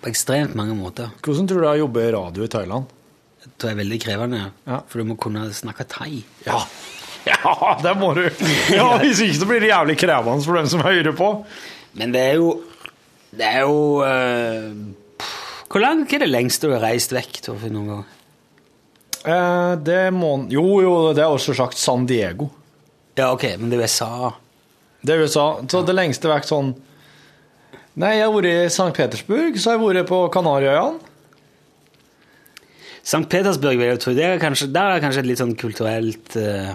Speaker 2: På ekstremt mange måter.
Speaker 3: Hvordan tror du det er å jobbe i radio i Thailand?
Speaker 2: Tror jeg er veldig krevende.
Speaker 3: Ja.
Speaker 2: For du må kunne snakke thai.
Speaker 3: Ja. Ja, det må du. Ja, Hvis ikke så blir det jævlig krevende for dem som hører på.
Speaker 2: Men det er jo Det er jo uh, Hvor langt er det lengste du har reist vekk? Torfinn, noen gang?
Speaker 3: Eh, det må Jo, jo, det er også sagt San Diego.
Speaker 2: Ja, ok, men det er USA.
Speaker 3: Det er USA. Så det lengste vekk sånn Nei, jeg har vært i St. Petersburg, så har jeg vært på Kanariøyene.
Speaker 2: St. Petersburg vil jeg tro, det er kanskje, der er kanskje et litt sånn kulturelt eh,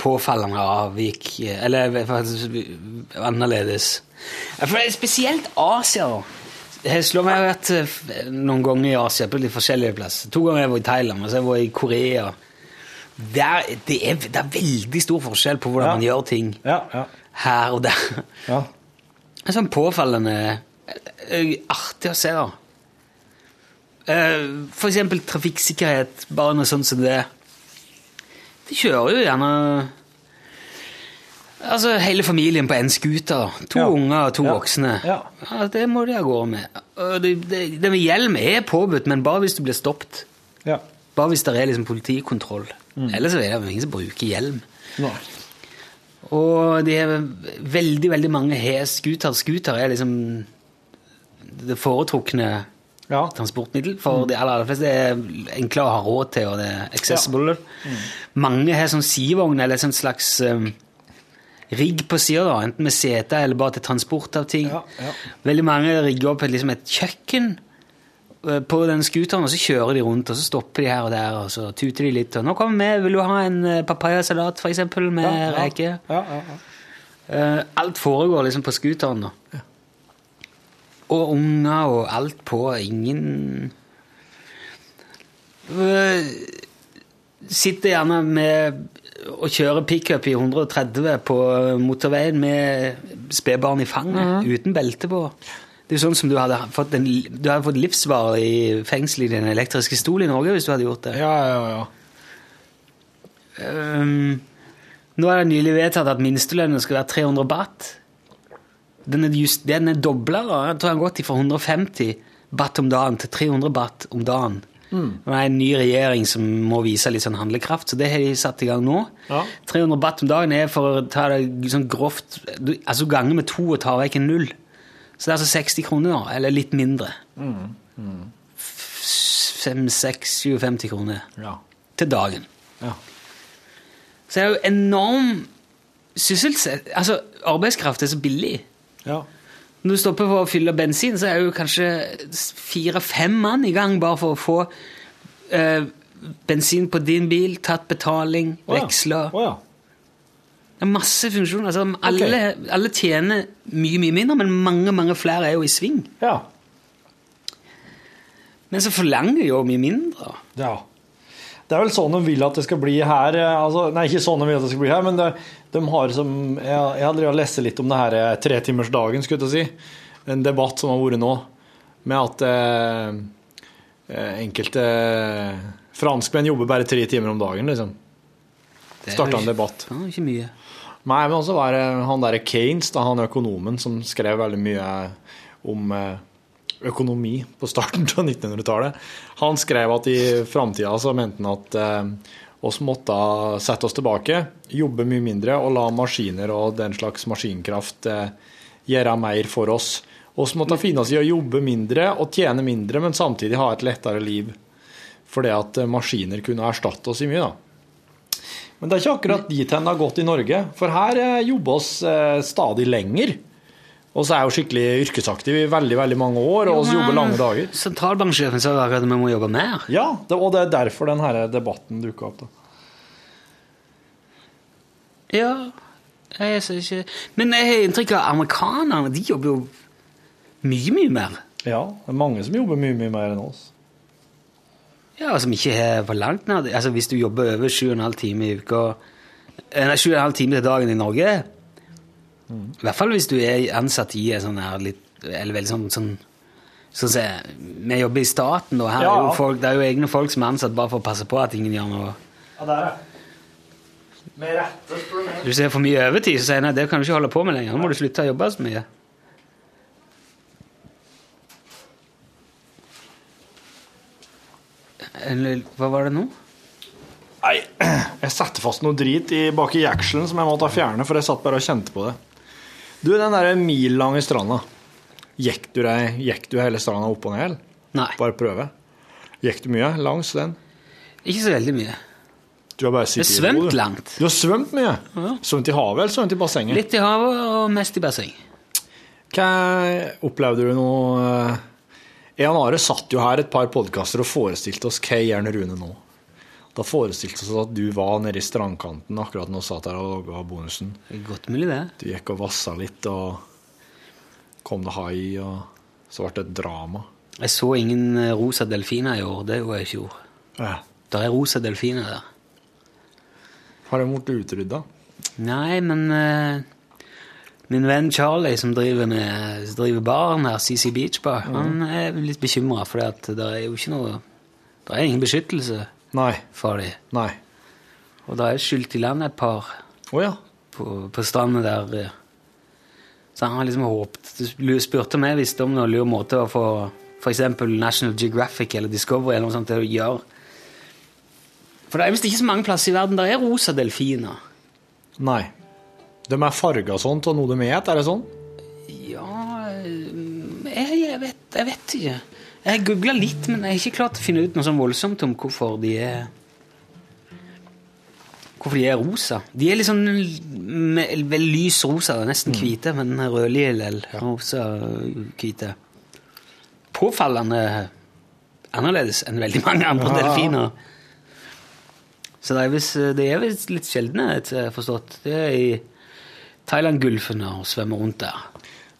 Speaker 2: påfallende avvik, eh, eller faktisk annerledes. For det er spesielt Asia. Jeg slår meg, eh, noen ganger i Asia på litt forskjellige plasser. To ganger jeg var i Thailand, og så jeg var i Korea. Der, det, er, det er veldig stor forskjell på hvordan
Speaker 3: Ja.
Speaker 2: man gjør ting
Speaker 3: Ja, ja.
Speaker 2: her og der.
Speaker 3: ja.
Speaker 2: Det er sånn påfallende eh, artig å se, da. Eh, eksempel trafikksikkerhet, bare noe sånt som det. De kjører jo gjerne Altså hele familien på én scooter. To
Speaker 3: Ja.
Speaker 2: unger og to
Speaker 3: Ja.
Speaker 2: voksne.
Speaker 3: Ja.
Speaker 2: Det må de av gårde med. Det, det, det med hjelm er påbudt, men bare hvis du blir stoppet.
Speaker 3: ja.
Speaker 2: Bare hvis det er liksom politikontroll. Ellers er det ingen som bruker hjelm.
Speaker 3: Nei.
Speaker 2: Og det er veldig, veldig mange har scooter. Scooter er liksom det foretrukne
Speaker 3: Ja.
Speaker 2: transportmiddel for de aller, fleste. Er enklere å ha råd til, og det er accessible. Mange har sånn sidevogn eller sånn slags um, rigg på sida, da, enten med sete eller bare til transport av ting.
Speaker 3: Ja, ja.
Speaker 2: Veldig mange rigger opp et, liksom et kjøkken eh, på den scooteren, og så kjører de rundt, og så stopper de her og der, og så tuter de litt. Og 'Nå kommer vi, vil du ha en eh, papayasalat, eksempel, med
Speaker 3: Ja, ja.
Speaker 2: reker?'
Speaker 3: Ja, ja, ja.
Speaker 2: Eh, alt foregår liksom på scooteren, da. Og unger og alt på. Ingen Eh, Sitter gjerne med og kjører pickup i 130 på motorveien med spedbarn i fanget, uten belte på. Det er jo sånn som du hadde fått, en, du hadde fått livsvarig fengsel i din elektriske stol i Norge hvis du hadde gjort det.
Speaker 3: ja, ja, ja.
Speaker 2: Um, nå er det nylig vedtatt at minstelønnen skal være 300 baht. Den er, just, den er dobla. Jeg tror han har gått fra 150 baht om dagen til 300 baht om dagen. Det er en ny regjering som må vise litt sånn handlekraft, så det har de satt i gang nå.
Speaker 3: Ja.
Speaker 2: 300 baht om dagen er for å ta det sånn grovt du, Altså gange med to og tar vekk en null. Så det er altså 60 kroner, da, eller litt mindre. 5-6-57 kroner
Speaker 3: ja.
Speaker 2: til dagen.
Speaker 3: ja.
Speaker 2: Så det er jo enorm sysselsett... Altså, arbeidskraft er så billig.
Speaker 3: Ja.
Speaker 2: Når du stopper for å fylle bensin, så er jo kanskje fire-fem mann i gang bare for å få eh, bensin på din bil, tatt betaling,
Speaker 3: Å ja.
Speaker 2: veksla.
Speaker 3: Å ja.
Speaker 2: Det er masse funksjoner. Altså, alle, alle tjener mye, mye mindre, men mange, mange flere er jo i sving.
Speaker 3: Ja.
Speaker 2: Men så forlanger jo mye mindre.
Speaker 3: Ja. Det er vel sånn de vil at det skal bli her. eh, Altså, nei, ikke sånn de vil at det skal bli her, men det, de har som Jeg, jeg har lest litt om det her eh, tretimersdagen, skulle jeg si. En debatt som har vært nå, med at eh, eh, enkelte franskmenn jobber bare tre timer om dagen, liksom.
Speaker 2: Det er
Speaker 3: Starta
Speaker 2: jo
Speaker 3: en debatt.
Speaker 2: Ja, ikke mye.
Speaker 3: Nei, men også var det han derre Keynes, da, han økonomen, som skrev veldig mye om eh, økonomi på starten av 1900-tallet. Han skrev at i framtida så mente han at eh, oss måtte sette oss tilbake, jobbe mye mindre og la maskiner og den slags maskinkraft eh, gjøre mer for oss. Vi måtte finne oss i å jobbe mindre og tjene mindre, men samtidig ha et lettere liv. Fordi at eh, maskiner kunne erstatte oss i mye, da. Men det er ikke akkurat dit hen det har gått i Norge. For her eh, jobber oss stadig lenger. Og så er jeg jo skikkelig yrkesaktiv i veldig veldig mange år, og vi jobber lange dager.
Speaker 2: Sentralbanksjefen sa jo at vi må jobbe mer.
Speaker 3: Ja, det, og det er derfor denne debatten dukka opp. da.
Speaker 2: Ja, jeg ser ikke Men jeg har inntrykk av at amerikanerne de jobber jo mye, mye mer.
Speaker 3: Ja, det er mange som jobber mye, mye mer enn oss.
Speaker 2: Ja, Som ikke har for langt nær Altså, hvis du jobber over 7,5 timer i uka Nei, 7,5 timer til dagen i Norge I hvert fall hvis du er ansatt i en sånn her litt Eller veldig sånn, sånn Sånn se, Vi jobber i staten, og her
Speaker 3: Ja,
Speaker 2: er jo folk, det er jo egne folk som er ansatt bare for å passe på at ingen gjør noe
Speaker 3: Ja, det er Med rette, spør du meg.
Speaker 2: Du ser for mye overtid, så sier jeg nei, det kan du ikke holde på med lenger. Nå må du slutte å jobbe så mye. Hva var det nå?
Speaker 3: Nei, jeg satte fast noe drit i, bak i jekselen som jeg måtte fjerne, for jeg satt bare og kjente på det. Du, den der millange stranda. Gikk du, deg, gikk du hele stranda opp og ned?
Speaker 2: Nei,
Speaker 3: Bare prøve. Gikk du mye langs den?
Speaker 2: ikke så veldig mye.
Speaker 3: Du har bare
Speaker 2: Jeg i
Speaker 3: sittet i ro,
Speaker 2: svømt
Speaker 3: du.
Speaker 2: langt.
Speaker 3: Du har svømt mye?
Speaker 2: Ja.
Speaker 3: Svømt i havet eller svømt i bassenget?
Speaker 2: Litt i havet og mest i basseng.
Speaker 3: Hva opplevde du noe eh, Jan Are satt jo her et par podkaster og forestilte oss hva gjør Rune nå? Da forestilte oss at du var nede i strandkanten akkurat når vi satt der og laga bonusen.
Speaker 2: Godt mulig, det.
Speaker 3: Du gikk og vassa litt, og kom det hai, og så ble det et drama.
Speaker 2: Jeg så ingen eh, rosa delfiner i år. Det gjorde jeg i fjor.
Speaker 3: Ja.
Speaker 2: Det er rosa delfiner der.
Speaker 3: Har de blitt utrydda?
Speaker 2: Nei, men uh, min venn Charlie, som driver, med, som driver baren her, CC Beach Bar, han er litt bekymra, for det er jo ikke noe Det er ingen beskyttelse
Speaker 3: Nei.
Speaker 2: dem.
Speaker 3: Nei.
Speaker 2: Og da er skylt i land et par
Speaker 3: oh, ja.
Speaker 2: på, på stranda der. eh. Så han har liksom håpet Du spurte om jeg visste om noen lur måte å få f.eks. National Geographic eller Discovery eller noe sånt til å gjøre. For det er visst ikke så mange plasser i verden der er rosa delfiner.
Speaker 3: Nei. De er farga sånn av noe de et, er det sånn?
Speaker 2: Ja jeg, jeg, vet, jeg vet ikke. Jeg har googla litt, men jeg har ikke klart å finne ut noe sånn voldsomt om hvorfor de er Hvorfor de er rosa. De er me- vel lys rosa, nesten hvite, men rødlige eller rosa hvite. Påfallende annerledes enn veldig mange andre delfiner. Så det er visst litt sjeldne, etter jeg har forstått. Det er i Thailand-Gulfen og svømmer rundt der.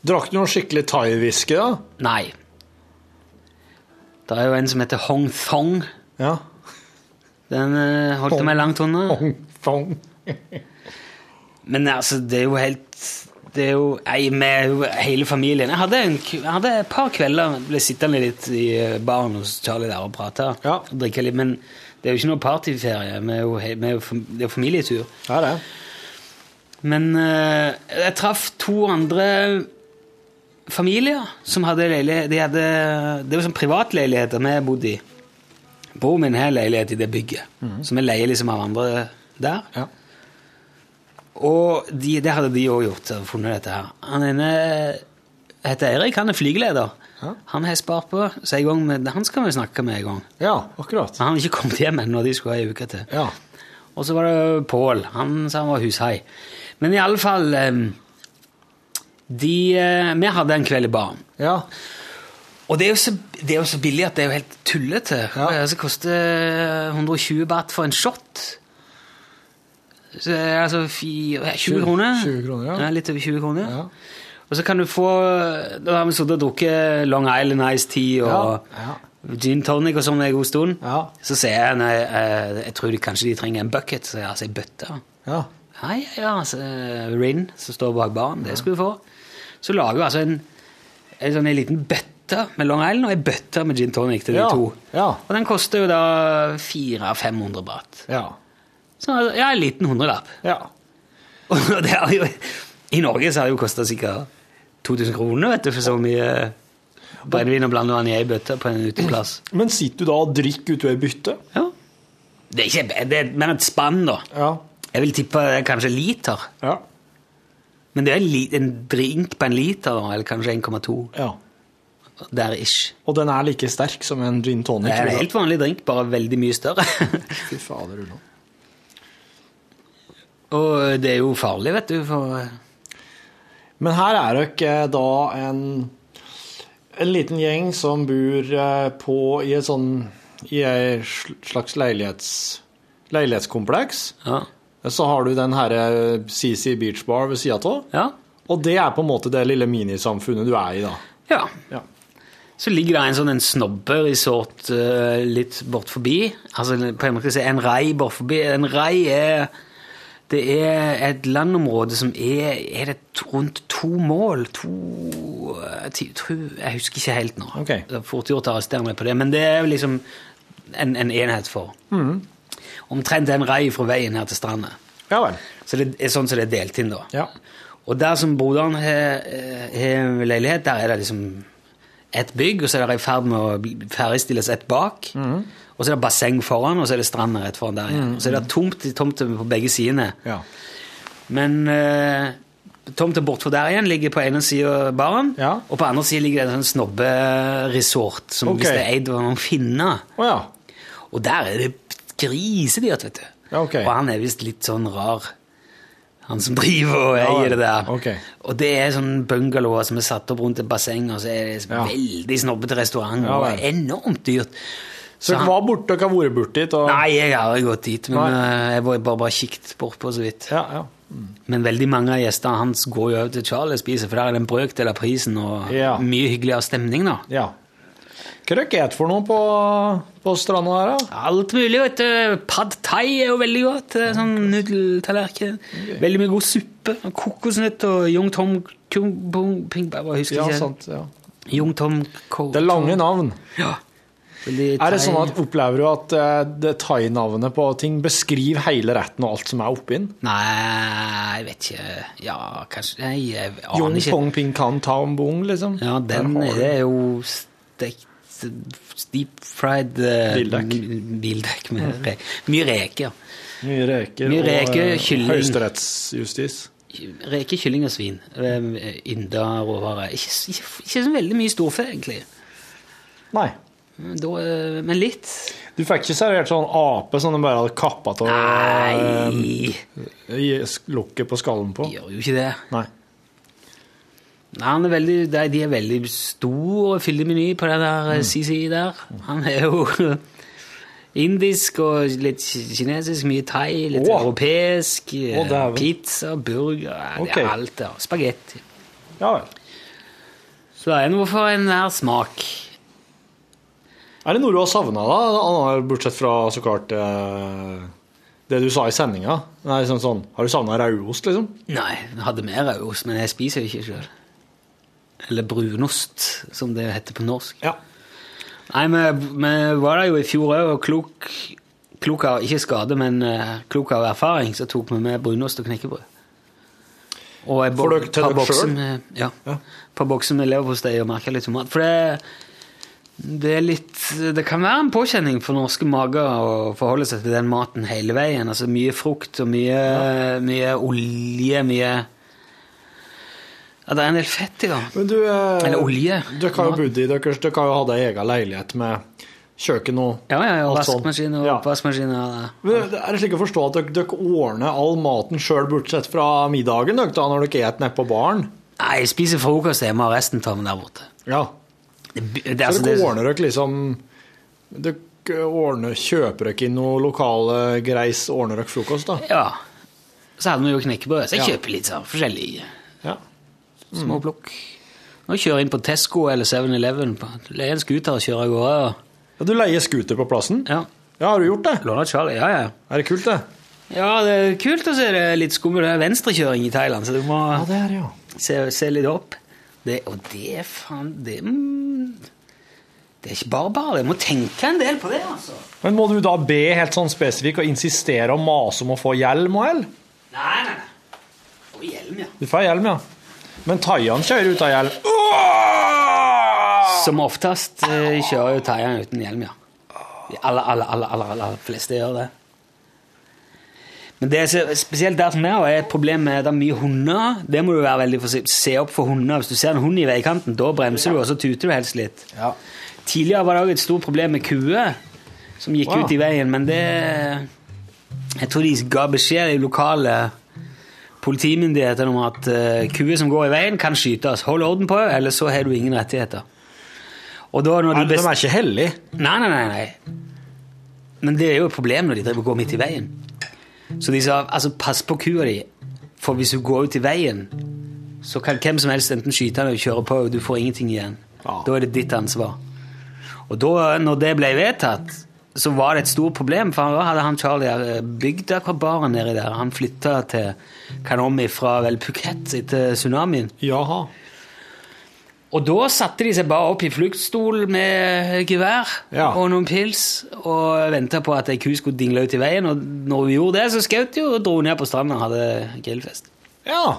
Speaker 3: Drakk du noe skikkelig thai-whisky, da?
Speaker 2: Nei. Det er jo en som heter Hong Thong.
Speaker 3: Ja.
Speaker 2: Den uh, holdt jeg meg langt unna.
Speaker 3: Hong Thong.
Speaker 2: Men altså, det er jo helt Det er jo ei med hele familien. Jeg hadde, en, jeg hadde et par kvelder ble sittende litt i eh, baren hos Charlie der og prate.
Speaker 3: Ja.
Speaker 2: Og drikke litt, men det er jo ikke noe partyferie. Vi er jo, vi er jo, det er jo familietur.
Speaker 3: Ja, det.
Speaker 2: Men uh, jeg traff to andre familier som hadde leilighet de hadde, Det var sånn privatleiligheter vi bodde i. Broren min har leilighet i det bygget, så vi leier liksom av andre der.
Speaker 3: Ja.
Speaker 2: Og de, det hadde de òg gjort. funnet dette her. Han ene heter Eirik, han er flygeleder.
Speaker 3: Ja.
Speaker 2: Han har spart på, så jeg gang med, han skal vi snakke med en gang.
Speaker 3: ja, akkurat.
Speaker 2: Men han har ikke kommet hjem ennå, de skulle ha ei uke til.
Speaker 3: Ja.
Speaker 2: Og så var det Pål. Han sa han var hushai. Men i alle fall eh, de, eh, Vi hadde en kveld i baren.
Speaker 3: Ja.
Speaker 2: Og det er, jo så, det er jo så billig at det er jo helt tullete.
Speaker 3: Ja.
Speaker 2: Det koster 120 baht for en shot. Så, er altså 4, 20 kroner.
Speaker 3: 20 kroner, ja.
Speaker 2: Litt over 20 kroner.
Speaker 3: Ja.
Speaker 2: Og så kan du få Da har vi sittet og drukket Long Island Ice Tea og
Speaker 3: Ja.
Speaker 2: gin tonic og sånn en god stund.
Speaker 3: Ja.
Speaker 2: Så sier jeg nei, eh, jeg tror de, kanskje de trenger en bucket, så jeg altså ei bøtte.
Speaker 3: Ja.
Speaker 2: Ja, ja, ja, altså, Rin som står bak baren, det skulle du få. Så lager hun altså en, en, sånn, en liten bøtte med Long Island og en bøtte med gin tonic til de
Speaker 3: Ja.
Speaker 2: to.
Speaker 3: Ja.
Speaker 2: Og den koster jo da 400-500 baht.
Speaker 3: Ja.
Speaker 2: Så ja, en liten hundrelapp.
Speaker 3: ja.
Speaker 2: Og det er jo, I Norge så har det jo kosta sikkert 2000 kroner vet du, for så mye brennevin og blandevann i ei bøtte på en uteplass.
Speaker 3: Men sitter du da og drikker utover byttet?
Speaker 2: Ja. Det er ikke det er mer et spann, da.
Speaker 3: Ja.
Speaker 2: Jeg vil tippe det kanskje liter.
Speaker 3: Ja.
Speaker 2: Men det er en, drink på en liter, eller kanskje 1,2.
Speaker 3: ja.
Speaker 2: Der ish.
Speaker 3: Og den er like sterk som en gin tonic?
Speaker 2: Det er en helt vanlig drink, bare veldig mye større.
Speaker 3: Fy fader, Ulla.
Speaker 2: og det er jo farlig, vet du, for
Speaker 3: Men her er dere da en, en liten gjeng som bor eh, på i et sånn I et slags leilighets, leilighetskompleks.
Speaker 2: Ja.
Speaker 3: Så har du den herre CC Beach Bar ved sida av.
Speaker 2: Ja.
Speaker 3: Og det er på en måte det lille minisamfunnet du er i, da.
Speaker 2: ja.
Speaker 3: Ja.
Speaker 2: Så ligger det en sånn en snobberesort uh, litt bort forbi. Altså på en måte si en rei bort forbi. En rei er Det er et landområde som er Er det rundt to mål? To eh, ti, tro, Jeg husker ikke helt nå.
Speaker 3: Ok.
Speaker 2: Det er fort gjort å arrestere meg på det, men det er jo liksom en, en enhet for. Omtrent en rei fra veien her til stranda.
Speaker 3: Ja vel.
Speaker 2: Så det er sånn som det er delt inn, da.
Speaker 3: Ja.
Speaker 2: Og der som broderen har leilighet, der er det liksom et bygg, og så er det i ferd med å ferdigstilles et bak. Og så er det basseng foran, og så er det stranda rett foran der igjen. Og så er det tomt tomter på begge sidene.
Speaker 3: ja.
Speaker 2: Men eh, tomta bortfor der igjen ligger på ene sida baren,
Speaker 3: Ja.
Speaker 2: og på andre sida ligger det en sånn snobberesort som
Speaker 3: okay.
Speaker 2: hvis det er eid av noen finner.
Speaker 3: Oh, ja.
Speaker 2: Og der er det grisedyrt, vet du.
Speaker 3: Ja, okay.
Speaker 2: Og han er visst litt sånn rar. Han som driver og
Speaker 3: Ja,
Speaker 2: eier det der.
Speaker 3: Okay.
Speaker 2: Og det er sånn bungalower som er satt opp rundt et basseng, og så er det
Speaker 3: Ja.
Speaker 2: veldig snobbete restaurant,
Speaker 3: Ja,
Speaker 2: og
Speaker 3: vel.
Speaker 2: enormt dyrt.
Speaker 3: Så dere var borte, dere har vært borte dit? Og...
Speaker 2: Nei, jeg har aldri gått dit, men
Speaker 3: Nei.
Speaker 2: eh, jeg var bare, bare kikket bortpå så vidt.
Speaker 3: Ja, ja.
Speaker 2: Men veldig mange av gjestene hans går jo over til Charlie og spiser, for der er det en brøkdel av prisen og
Speaker 3: Ja.
Speaker 2: mye hyggeligere stemning, da.
Speaker 3: ja. Hva dere et for noe på, på stranda her, da?
Speaker 2: Alt mulig, vet du. Pad thai er jo veldig godt. er Sånn nudeltallerken. Veldig mye god suppe. Kokosnøtt og Jung Tom Kung Bung Ping bare husker
Speaker 3: Ja,
Speaker 2: ikke.
Speaker 3: sant. Ja.
Speaker 2: Jung Tom Ko
Speaker 3: Det er lange navn.
Speaker 2: Ja.
Speaker 3: Er det sånn at Opplever du at eh, det thai-navnet på ting beskriver hele retten og alt som er oppi den?
Speaker 2: Nei, jeg vet ikke. Ja, kanskje Nei, jeg aner ikke.
Speaker 3: pong ping kan Tam bung, liksom?
Speaker 2: Ja, den er jo stekt Deep fried uh,
Speaker 3: Bildekk.
Speaker 2: Bildekk med re Mye reker.
Speaker 3: Mye reker
Speaker 2: Mye
Speaker 3: og
Speaker 2: reker,
Speaker 3: eh,
Speaker 2: kylling.
Speaker 3: høyesterettsjustis.
Speaker 2: Reker, kylling og svin. Eh, Ynda råvarer. Ikke, ikke, ikke så veldig mye storfe, egentlig.
Speaker 3: Nei.
Speaker 2: Da, eh, men litt.
Speaker 3: Du fikk ikke servert sånn ape som de bare hadde kappa av
Speaker 2: Nei,
Speaker 3: lokket på skallen på?
Speaker 2: gjør jo ikke det.
Speaker 3: Nei.
Speaker 2: Nei, han er veldig, de er veldig stor og fyldig meny på den der mm. CC der. Han er jo indisk og litt kinesisk, mye thai, litt
Speaker 3: oh.
Speaker 2: europeisk,
Speaker 3: Oh,
Speaker 2: pizza, burger, okay. det er alt der. Spagetti.
Speaker 3: Ja vel.
Speaker 2: Så det er noe for enhver smak.
Speaker 3: Er det noe du har savna, da? Bortsett fra så klart eh, det du sa i sendinga. Sånn, sånn. Har du savna rauost, liksom?
Speaker 2: Nei, jeg hadde mer rødost, men jeg spiser jo ikke sjøl. Eller brunost, som det heter på norsk.
Speaker 3: Ja.
Speaker 2: Nei, vi, vi var der jo i fjor òg, og klok, klok av ikke skade, men eh, klok av erfaring, så tok vi med brunost og knekkebrød. Og et
Speaker 3: til
Speaker 2: par bokser med- Ja.
Speaker 3: Ja.
Speaker 2: Par bokser med leverpostei og merka litt tomat. For det, det er litt Det kan være en påkjenning for norske mager å forholde seg til den maten hele veien. Altså mye frukt og mye, mye olje, mye Ja, det er en del fett i det.
Speaker 3: Men du eh,
Speaker 2: Eller olje.
Speaker 3: Dere har jo bodd i deres dere har jo hatt ei egen leilighet med kjøkken og
Speaker 2: Ja, ja, ja. Vaskemaskin og
Speaker 3: Ja.
Speaker 2: oppvaskmaskin.
Speaker 3: Men Er det slik å forstå at dere, dere ordner all maten sjøl, bortsett fra middagen, dere, da, når dere spiser nede på baren?
Speaker 2: Nei, jeg spiser frokost hjemme, og resten tar vi der borte.
Speaker 3: Ja.
Speaker 2: Det, det,
Speaker 3: Så
Speaker 2: altså,
Speaker 3: dere ordner dere liksom Dere ordner, kjøper dere inn noe lokale greis, ordner dere frokost, da?
Speaker 2: ja. så hadde vi jo knekkebrød. Så jeg
Speaker 3: Ja.
Speaker 2: kjøper litt sånn forskjellige
Speaker 3: plukk.
Speaker 2: Nå kjører jeg inn på Tesco eller 7-Eleven, på- leier en scooter og kjører av gårde. og-
Speaker 3: ja. Du leier scooter på plassen?
Speaker 2: Ja,
Speaker 3: Ja, har du gjort det?
Speaker 2: låner Charlie. Ja, ja.
Speaker 3: Er det kult, det?
Speaker 2: Ja, det er kult, og så er det litt skummelt. Det er venstrekjøring i Thailand, så du må
Speaker 3: det er det, ja.
Speaker 2: se, se litt opp. Det, og det er faen det, mm, det er ikke bare bare. Jeg må tenke en del på det, altså.
Speaker 3: Men må du da be helt sånn spesifikt og insistere og mase om å få hjelm og hell?
Speaker 2: Nei, nei, nei. Få hjelm, ja.
Speaker 3: Du får hjelm, ja. Men thaiene kjører uten hjelm.
Speaker 2: Som oftest eh, kjører jo thaiene uten hjelm, ja. De aller, aller, aller, aller, aller fleste gjør det. Men det er spesielt der som er, og er et problem med det er mye hunder. Det må du være veldig forsiktig Se opp for hunder. Hvis du ser en hund i veikanten, da bremser du, og så tuter du helst litt.
Speaker 3: Ja.
Speaker 2: Tidligere var det også et stort problem med kuer som gikk
Speaker 3: Wow.
Speaker 2: ut i veien, men det Jeg tror de ga beskjed i lokale politimyndigheter om at uh, kuer som går i veien, kan skytes. Hold orden på det, ellers så har du ingen rettigheter. Og da når
Speaker 3: Nei,
Speaker 2: best...
Speaker 3: de er ikke hellige.
Speaker 2: Nei, nei, nei, nei. Men det er jo et problem når de driver og går midt i veien. Så de sa altså pass på kua di, for hvis hun går ut i veien, så kan hvem som helst enten skyte den eller kjøre på, og du får ingenting igjen.
Speaker 3: Ja.
Speaker 2: Da er det ditt ansvar. Og da når det ble vedtatt, så var det et stort problem, for da hadde han Charlie eh, bygd akvabaren nedi der. Han flytta til Kanomi fra vel Phuket etter tsunamien.
Speaker 3: Jaha.
Speaker 2: Og da satte de seg bare opp i fluktstol med gevær
Speaker 3: Ja.
Speaker 2: og noen pils og venta på at ei ku skulle dingle ut i veien. Og når hun gjorde det, så skjøt de og dro ned på stranda og hadde grillfest.
Speaker 3: Ja.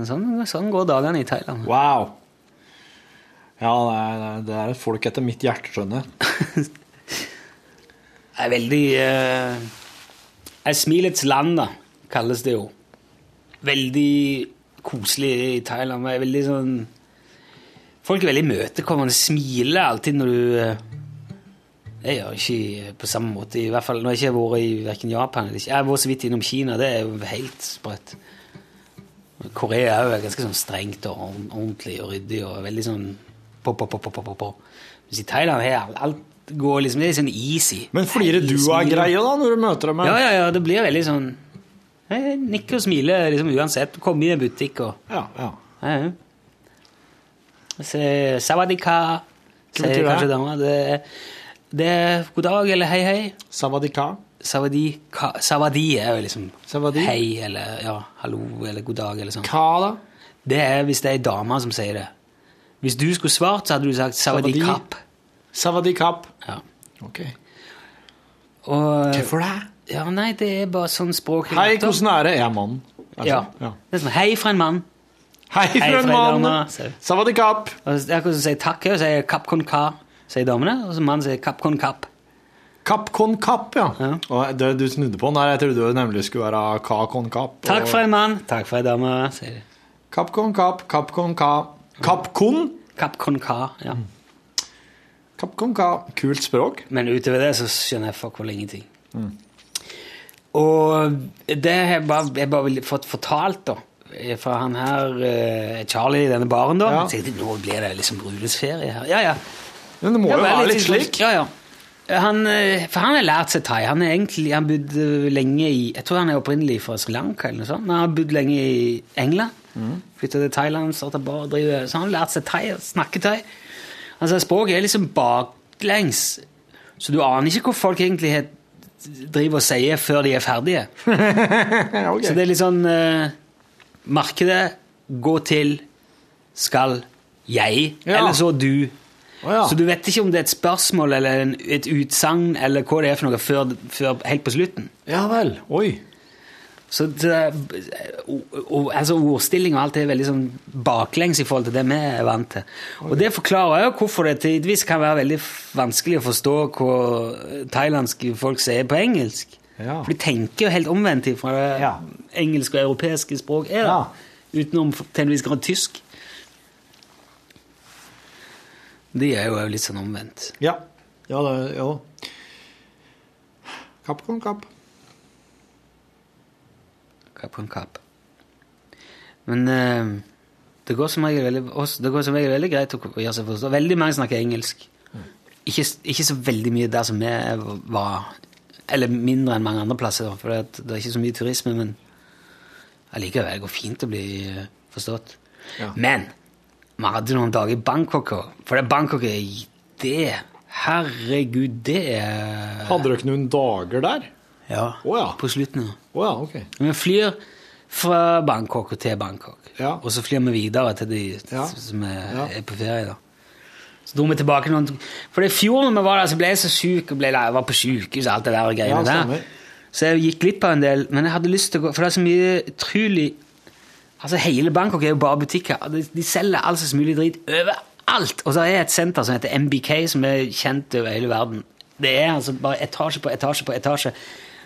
Speaker 2: Sånn, sånn går dagene i Thailand.
Speaker 3: Wow. Ja, det er, et folk etter mitt hjerte, skjønner jeg.
Speaker 2: Det er veldig uh, er smilets land, da, kalles det jo. Veldig koselig i Thailand. Det er veldig sånn Folk er veldig imøtekommende, smiler alltid når du eh, Jeg gjør ikke på samme måte, i hvert fall når jeg ikke har vært i hverken Japan eller. Jeg har vært så vidt innom Kina, det er jo helt sprøtt. Korea er jo ganske sånn strengt og ordentlig og ryddig og veldig sånn på, på, på, på, på. Mens i Thailand er alt, går liksom, det er sånn easy.
Speaker 3: Men flirer du av greia da, når du møter dem?
Speaker 2: Ja, ja, ja, det blir veldig sånn Jeg nikker og smiler liksom uansett. Kommer i en butikk og
Speaker 3: ja. ja.
Speaker 2: ja, ja. Sawadika, sier kanskje dama. Det, det er god dag eller hei, hei.
Speaker 3: Savadika.
Speaker 2: Sawadika, savadi er jo liksom
Speaker 3: Savadi?
Speaker 2: hei eller ja, hallo eller god dag eller sånn.
Speaker 3: Hva da?
Speaker 2: Det er hvis det er ei dame som sier det. Hvis du skulle svart, så hadde du sagt
Speaker 3: Savadi.
Speaker 2: sawadikap.
Speaker 3: Savadikap.
Speaker 2: Ja.
Speaker 3: Ok.
Speaker 2: Og,
Speaker 3: Hvorfor det?
Speaker 2: ja, nei, det er bare sånn språk
Speaker 3: Hei, hvordan er det? Er mann. Altså,
Speaker 2: Ja.
Speaker 3: ja.
Speaker 2: Det er sånn, hei fra en mann.
Speaker 3: Hei, fra en mann.
Speaker 2: du.
Speaker 3: Savadikap.
Speaker 2: Akkurat som si takk, og sier kapp kon ka, sier damene, og så mannen sier kapp kon kapp.
Speaker 3: Kapp kon kapp, ja.
Speaker 2: Ja.
Speaker 3: Og det, du snudde på den der. Jeg trodde det nemlig skulle være ka kon kapp.
Speaker 2: Takk for en mann, takk for ei dame, sier de.
Speaker 3: Kapp kon kapp, kapp kon ka. Kapp kon?
Speaker 2: Ka, ja.
Speaker 3: Kapp ka. Kult språk.
Speaker 2: Men utover det så skjønner jeg fuck all ingenting. Og det har jeg bare, jeg bare fått fortalt, da, fra han her eh, Charlie i denne baren, da.
Speaker 3: Ja.
Speaker 2: Jeg nå blir det liksom brudesferie her. Ja, ja.
Speaker 3: Men det må jo være litt
Speaker 2: sånn-
Speaker 3: slik.
Speaker 2: Ja, ja. Han, eh, for han har lært seg thai. Han er egentlig, han bodd eh, lenge i Jeg tror han er opprinnelig fra Sri Lanka, eller noe sånt. Men han har bodd lenge i England.
Speaker 3: Mm.
Speaker 2: Flytta til Thailand, starta bar, driver Så han har lært seg thai, snakke thai. Altså, språket er liksom baklengs, så du aner ikke hvor folk egentlig driver og sier før de er ferdige.
Speaker 3: okay.
Speaker 2: Så det er litt sånn eh, Markedet, gå til, skal, jeg,
Speaker 3: Ja.
Speaker 2: eller så du.
Speaker 3: Oh, ja.
Speaker 2: Så du vet ikke om det er et spørsmål eller en, et utsagn eller hva det er for noe før, før helt på slutten.
Speaker 3: Ja vel. Oi.
Speaker 2: Så det, og, altså ordstilling og alt er veldig sånn baklengs i forhold til det vi er vant til. Og det forklarer jo hvorfor det tidvis kan være veldig vanskelig å forstå hva thailandske folk sier på engelsk.
Speaker 3: Ja.
Speaker 2: For de tenker jo helt omvendt fra det
Speaker 3: Ja.
Speaker 2: engelske og europeiske språk er. da. Utenom til en viss grad tysk. De er jo litt sånn omvendt.
Speaker 3: Ja. Ja, det Ja. Kapp kon kapp.
Speaker 2: Kapp på en kapp. Men eh, det, går som regel veldig, det går som regel veldig greit å å gjøre seg forstå. Veldig mange snakker engelsk. Ikke, ikke så veldig mye der som vi var Eller mindre enn mange andre plasser, for det, er- ikke så mye turisme. Men allikevel det går fint å bli eh, forstått.
Speaker 3: Ja.
Speaker 2: Men vi hadde noen dager i Bangkok òg. For det Bangkok er det Herregud, det er
Speaker 3: Hadde dere noen dager der?
Speaker 2: Ja.
Speaker 3: oh, ja.
Speaker 2: På slutten.
Speaker 3: Å ja, okay.
Speaker 2: Vi flyr fra Bangkok og til Bangkok.
Speaker 3: Ja.
Speaker 2: Og så flyr vi videre til de
Speaker 3: Ja.
Speaker 2: som er, er på ferie. da. Så dro vi tilbake noen For i fjor når vi var der, så ble jeg så syk og ble, jeg var på sykehus og alt det der
Speaker 3: og
Speaker 2: greiene der. Så jeg gikk glipp av en del, men jeg hadde lyst til å gå For det er så mye utrolig Altså Hele Bangkok er jo bare butikker. De, de selger all slags mulig drit overalt. Og så er et senter som heter MBK, som er kjent over hele verden. Det er altså bare etasje på etasje på etasje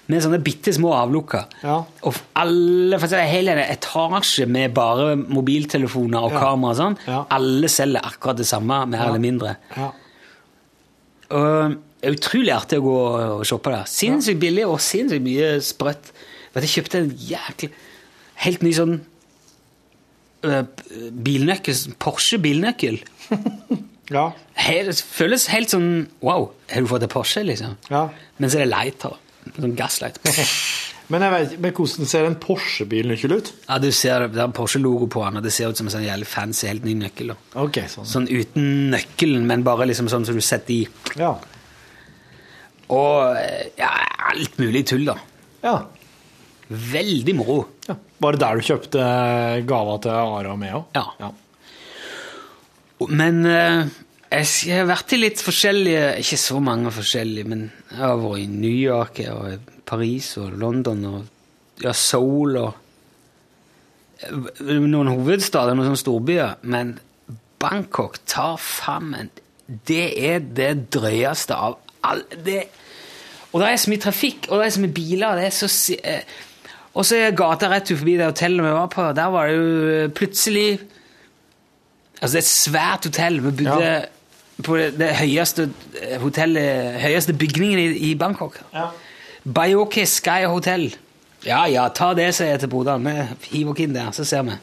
Speaker 2: med sånne bitte små avlukker.
Speaker 3: Ja.
Speaker 2: Og alle, for hele en etasje med bare mobiltelefoner og
Speaker 3: Ja.
Speaker 2: kamera og sånn.
Speaker 3: Ja.
Speaker 2: Alle selger akkurat det samme, mer eller mindre.
Speaker 3: Ja.
Speaker 2: Og det er utrolig artig å gå og shoppe der. Sinnssykt billig og sinnssykt mye sprøtt. Vet du, Jeg kjøpte en jæklig helt ny sånn øh, bilnøkkel, Porsche bilnøkkel.
Speaker 3: Ja.
Speaker 2: Helt, det føles helt sånn Wow, har du fått en Porsche, liksom?
Speaker 3: ja.
Speaker 2: Men så er det lighter. Sånn gaslight.
Speaker 3: Men, jeg vet, men hvordan ser en Porsche-bilnøkkel ut?
Speaker 2: Ja, du ser det, er Porsche-logo på den, og det ser ut som en sånn jævlig fancy, helt ny nøkkel.
Speaker 3: Okay, sånn.
Speaker 2: Sånn uten nøkkelen, men bare liksom sånn som du setter i.
Speaker 3: Ja.
Speaker 2: Og eh, ja, alt mulig tull, da.
Speaker 3: ja.
Speaker 2: Veldig moro.
Speaker 3: ja. Var det der du kjøpte gava til Ara og Meo?
Speaker 2: Ja.
Speaker 3: ja.
Speaker 2: Men eh, jeg har vært i litt forskjellige Ikke så mange forskjellige, men jeg har vært i New York og Paris og London og ja, Seoul og eh, noen hovedstader, noen sånne storbyer. Men Bangkok tar faen Det er det drøyeste av all det, Og det er så mye trafikk, og det er så mye biler. det er så... eh, og så er gata rett forbi det hotellet vi var på. Der var det jo plutselig Altså, det er et svært hotell. Vi bodde
Speaker 3: Ja.
Speaker 2: På det, høyeste hotellet, høyeste bygningen i, i Bangkok.
Speaker 3: Ja.
Speaker 2: Bayoke Sky Hotel. Ja, ja, ta det, sier jeg til broderen. Vi hiver oss inn der, så ser vi.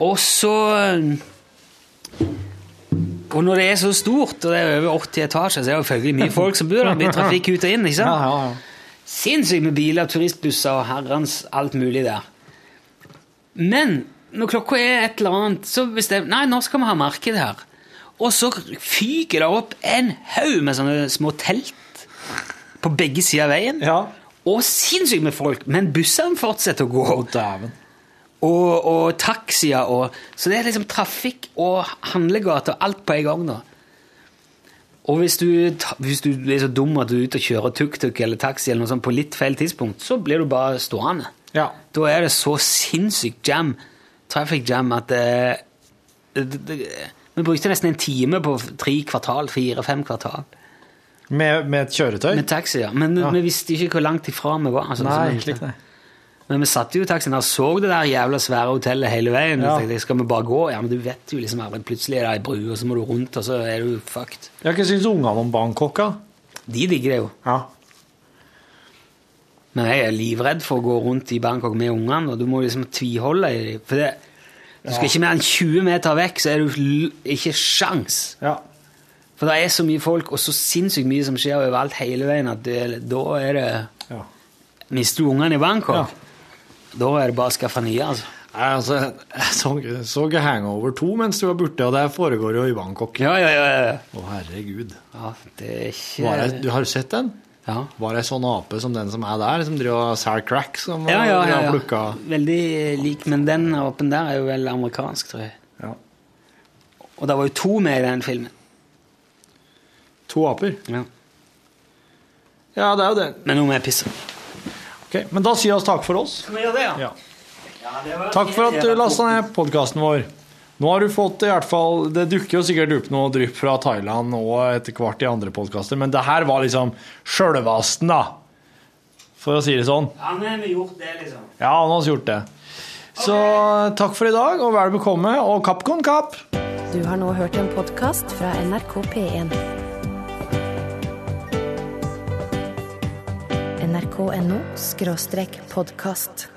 Speaker 2: Og så Og når det er så stort, og det er over 80 etasjer, så er det selvfølgelig mye folk som bor der. Mye trafikk ut og inn, ikke sant?
Speaker 3: Ja, ja, ja.
Speaker 2: Sinnssykt med biler, turistbusser og herrens alt mulig der. Men når klokka er et eller annet, så bestemmer Nei, nå skal vi ha marked her. Og så fyker det opp en haug med sånne små telt på begge sider av veien.
Speaker 3: Ja.
Speaker 2: Og sinnssykt med folk. Men bussene fortsetter å gå.
Speaker 3: Oh.
Speaker 2: Og, og taxier og Så det er liksom trafikk og handlegate og alt på en gang, da. Og hvis du, hvis du er så dum at du er ute og kjører tuk-tuk eller taxi eller noe sånt på litt feil tidspunkt, så blir du bare stående.
Speaker 3: Ja.
Speaker 2: Da er det så sinnssykt jam, traffic jam, at det, det, det, Vi brukte nesten en time på tre kvartal, fire-fem kvartal,
Speaker 3: Med, med et kjøretøy?
Speaker 2: med taxi, ja. Men
Speaker 3: Ja.
Speaker 2: vi visste ikke hvor langt ifra vi var. altså,
Speaker 3: Nei,
Speaker 2: så-
Speaker 3: slik.
Speaker 2: Men vi satt jo i taxien og så det der jævla svære hotellet hele veien.
Speaker 3: Ja.
Speaker 2: Ja. Tenkte, skal vi bare gå? Ja, men du vet jo liksom aldri. Plutselig er det ei bru, og så må du rundt, og så er du fucked.
Speaker 3: Ja, hva syns ungene om Bangkok, da?
Speaker 2: De digger det jo.
Speaker 3: Ja.
Speaker 2: Men jeg er livredd for å gå rundt i Bangkok med ungene, og du må liksom tviholde i dem. For det, du skal ikke mer enn 20 meter vekk, så er du ikke sjans.
Speaker 3: ja.
Speaker 2: For det er så mye folk, og så sinnssykt mye som skjer overalt hele veien, at det, da er det
Speaker 3: ja.
Speaker 2: Mister du ungene i Bangkok,
Speaker 3: Ja.
Speaker 2: da er det bare å skaffe nye, altså.
Speaker 3: Nei, altså, jeg så, så Hangover 2 mens du var borte, og det foregår jo i Bangkok.
Speaker 2: Ja, ja, ja. ja.
Speaker 3: Å, herregud.
Speaker 2: ja det er ikke
Speaker 3: det, du har sett den?
Speaker 2: Ja.
Speaker 3: Var det sånn ape som den som er der, som driver og selger crack? Som
Speaker 2: Ja, ja, ja, ja.
Speaker 3: plukka?
Speaker 2: Veldig lik, men den apen der er jo vel amerikansk, tror jeg.
Speaker 3: Ja.
Speaker 2: Og det var jo to med i den filmen.
Speaker 3: To aper?
Speaker 2: Ja.
Speaker 3: Ja, det er jo det.
Speaker 2: Men nå må jeg pisse.
Speaker 3: Ok, Men da sier vi takk for oss.
Speaker 2: Skal vi gjøre det, ja?
Speaker 3: Ja. Takk for at du lasta ned podkasten vår. Nå har du fått i hvert fall Det dukker jo sikkert opp noe drypp fra Thailand og etter hvert i andre podkaster, men det her var liksom sjølvasten, da. For å si det sånn.
Speaker 2: Ja, men har vi gjort det, liksom.
Speaker 3: Ja, han har gjort det. Så takk for i dag, og vel bekomme, og kapp kon kapp!
Speaker 1: Du har nå hørt en podkast fra NRK P1. NRK.no skråstrek podkast.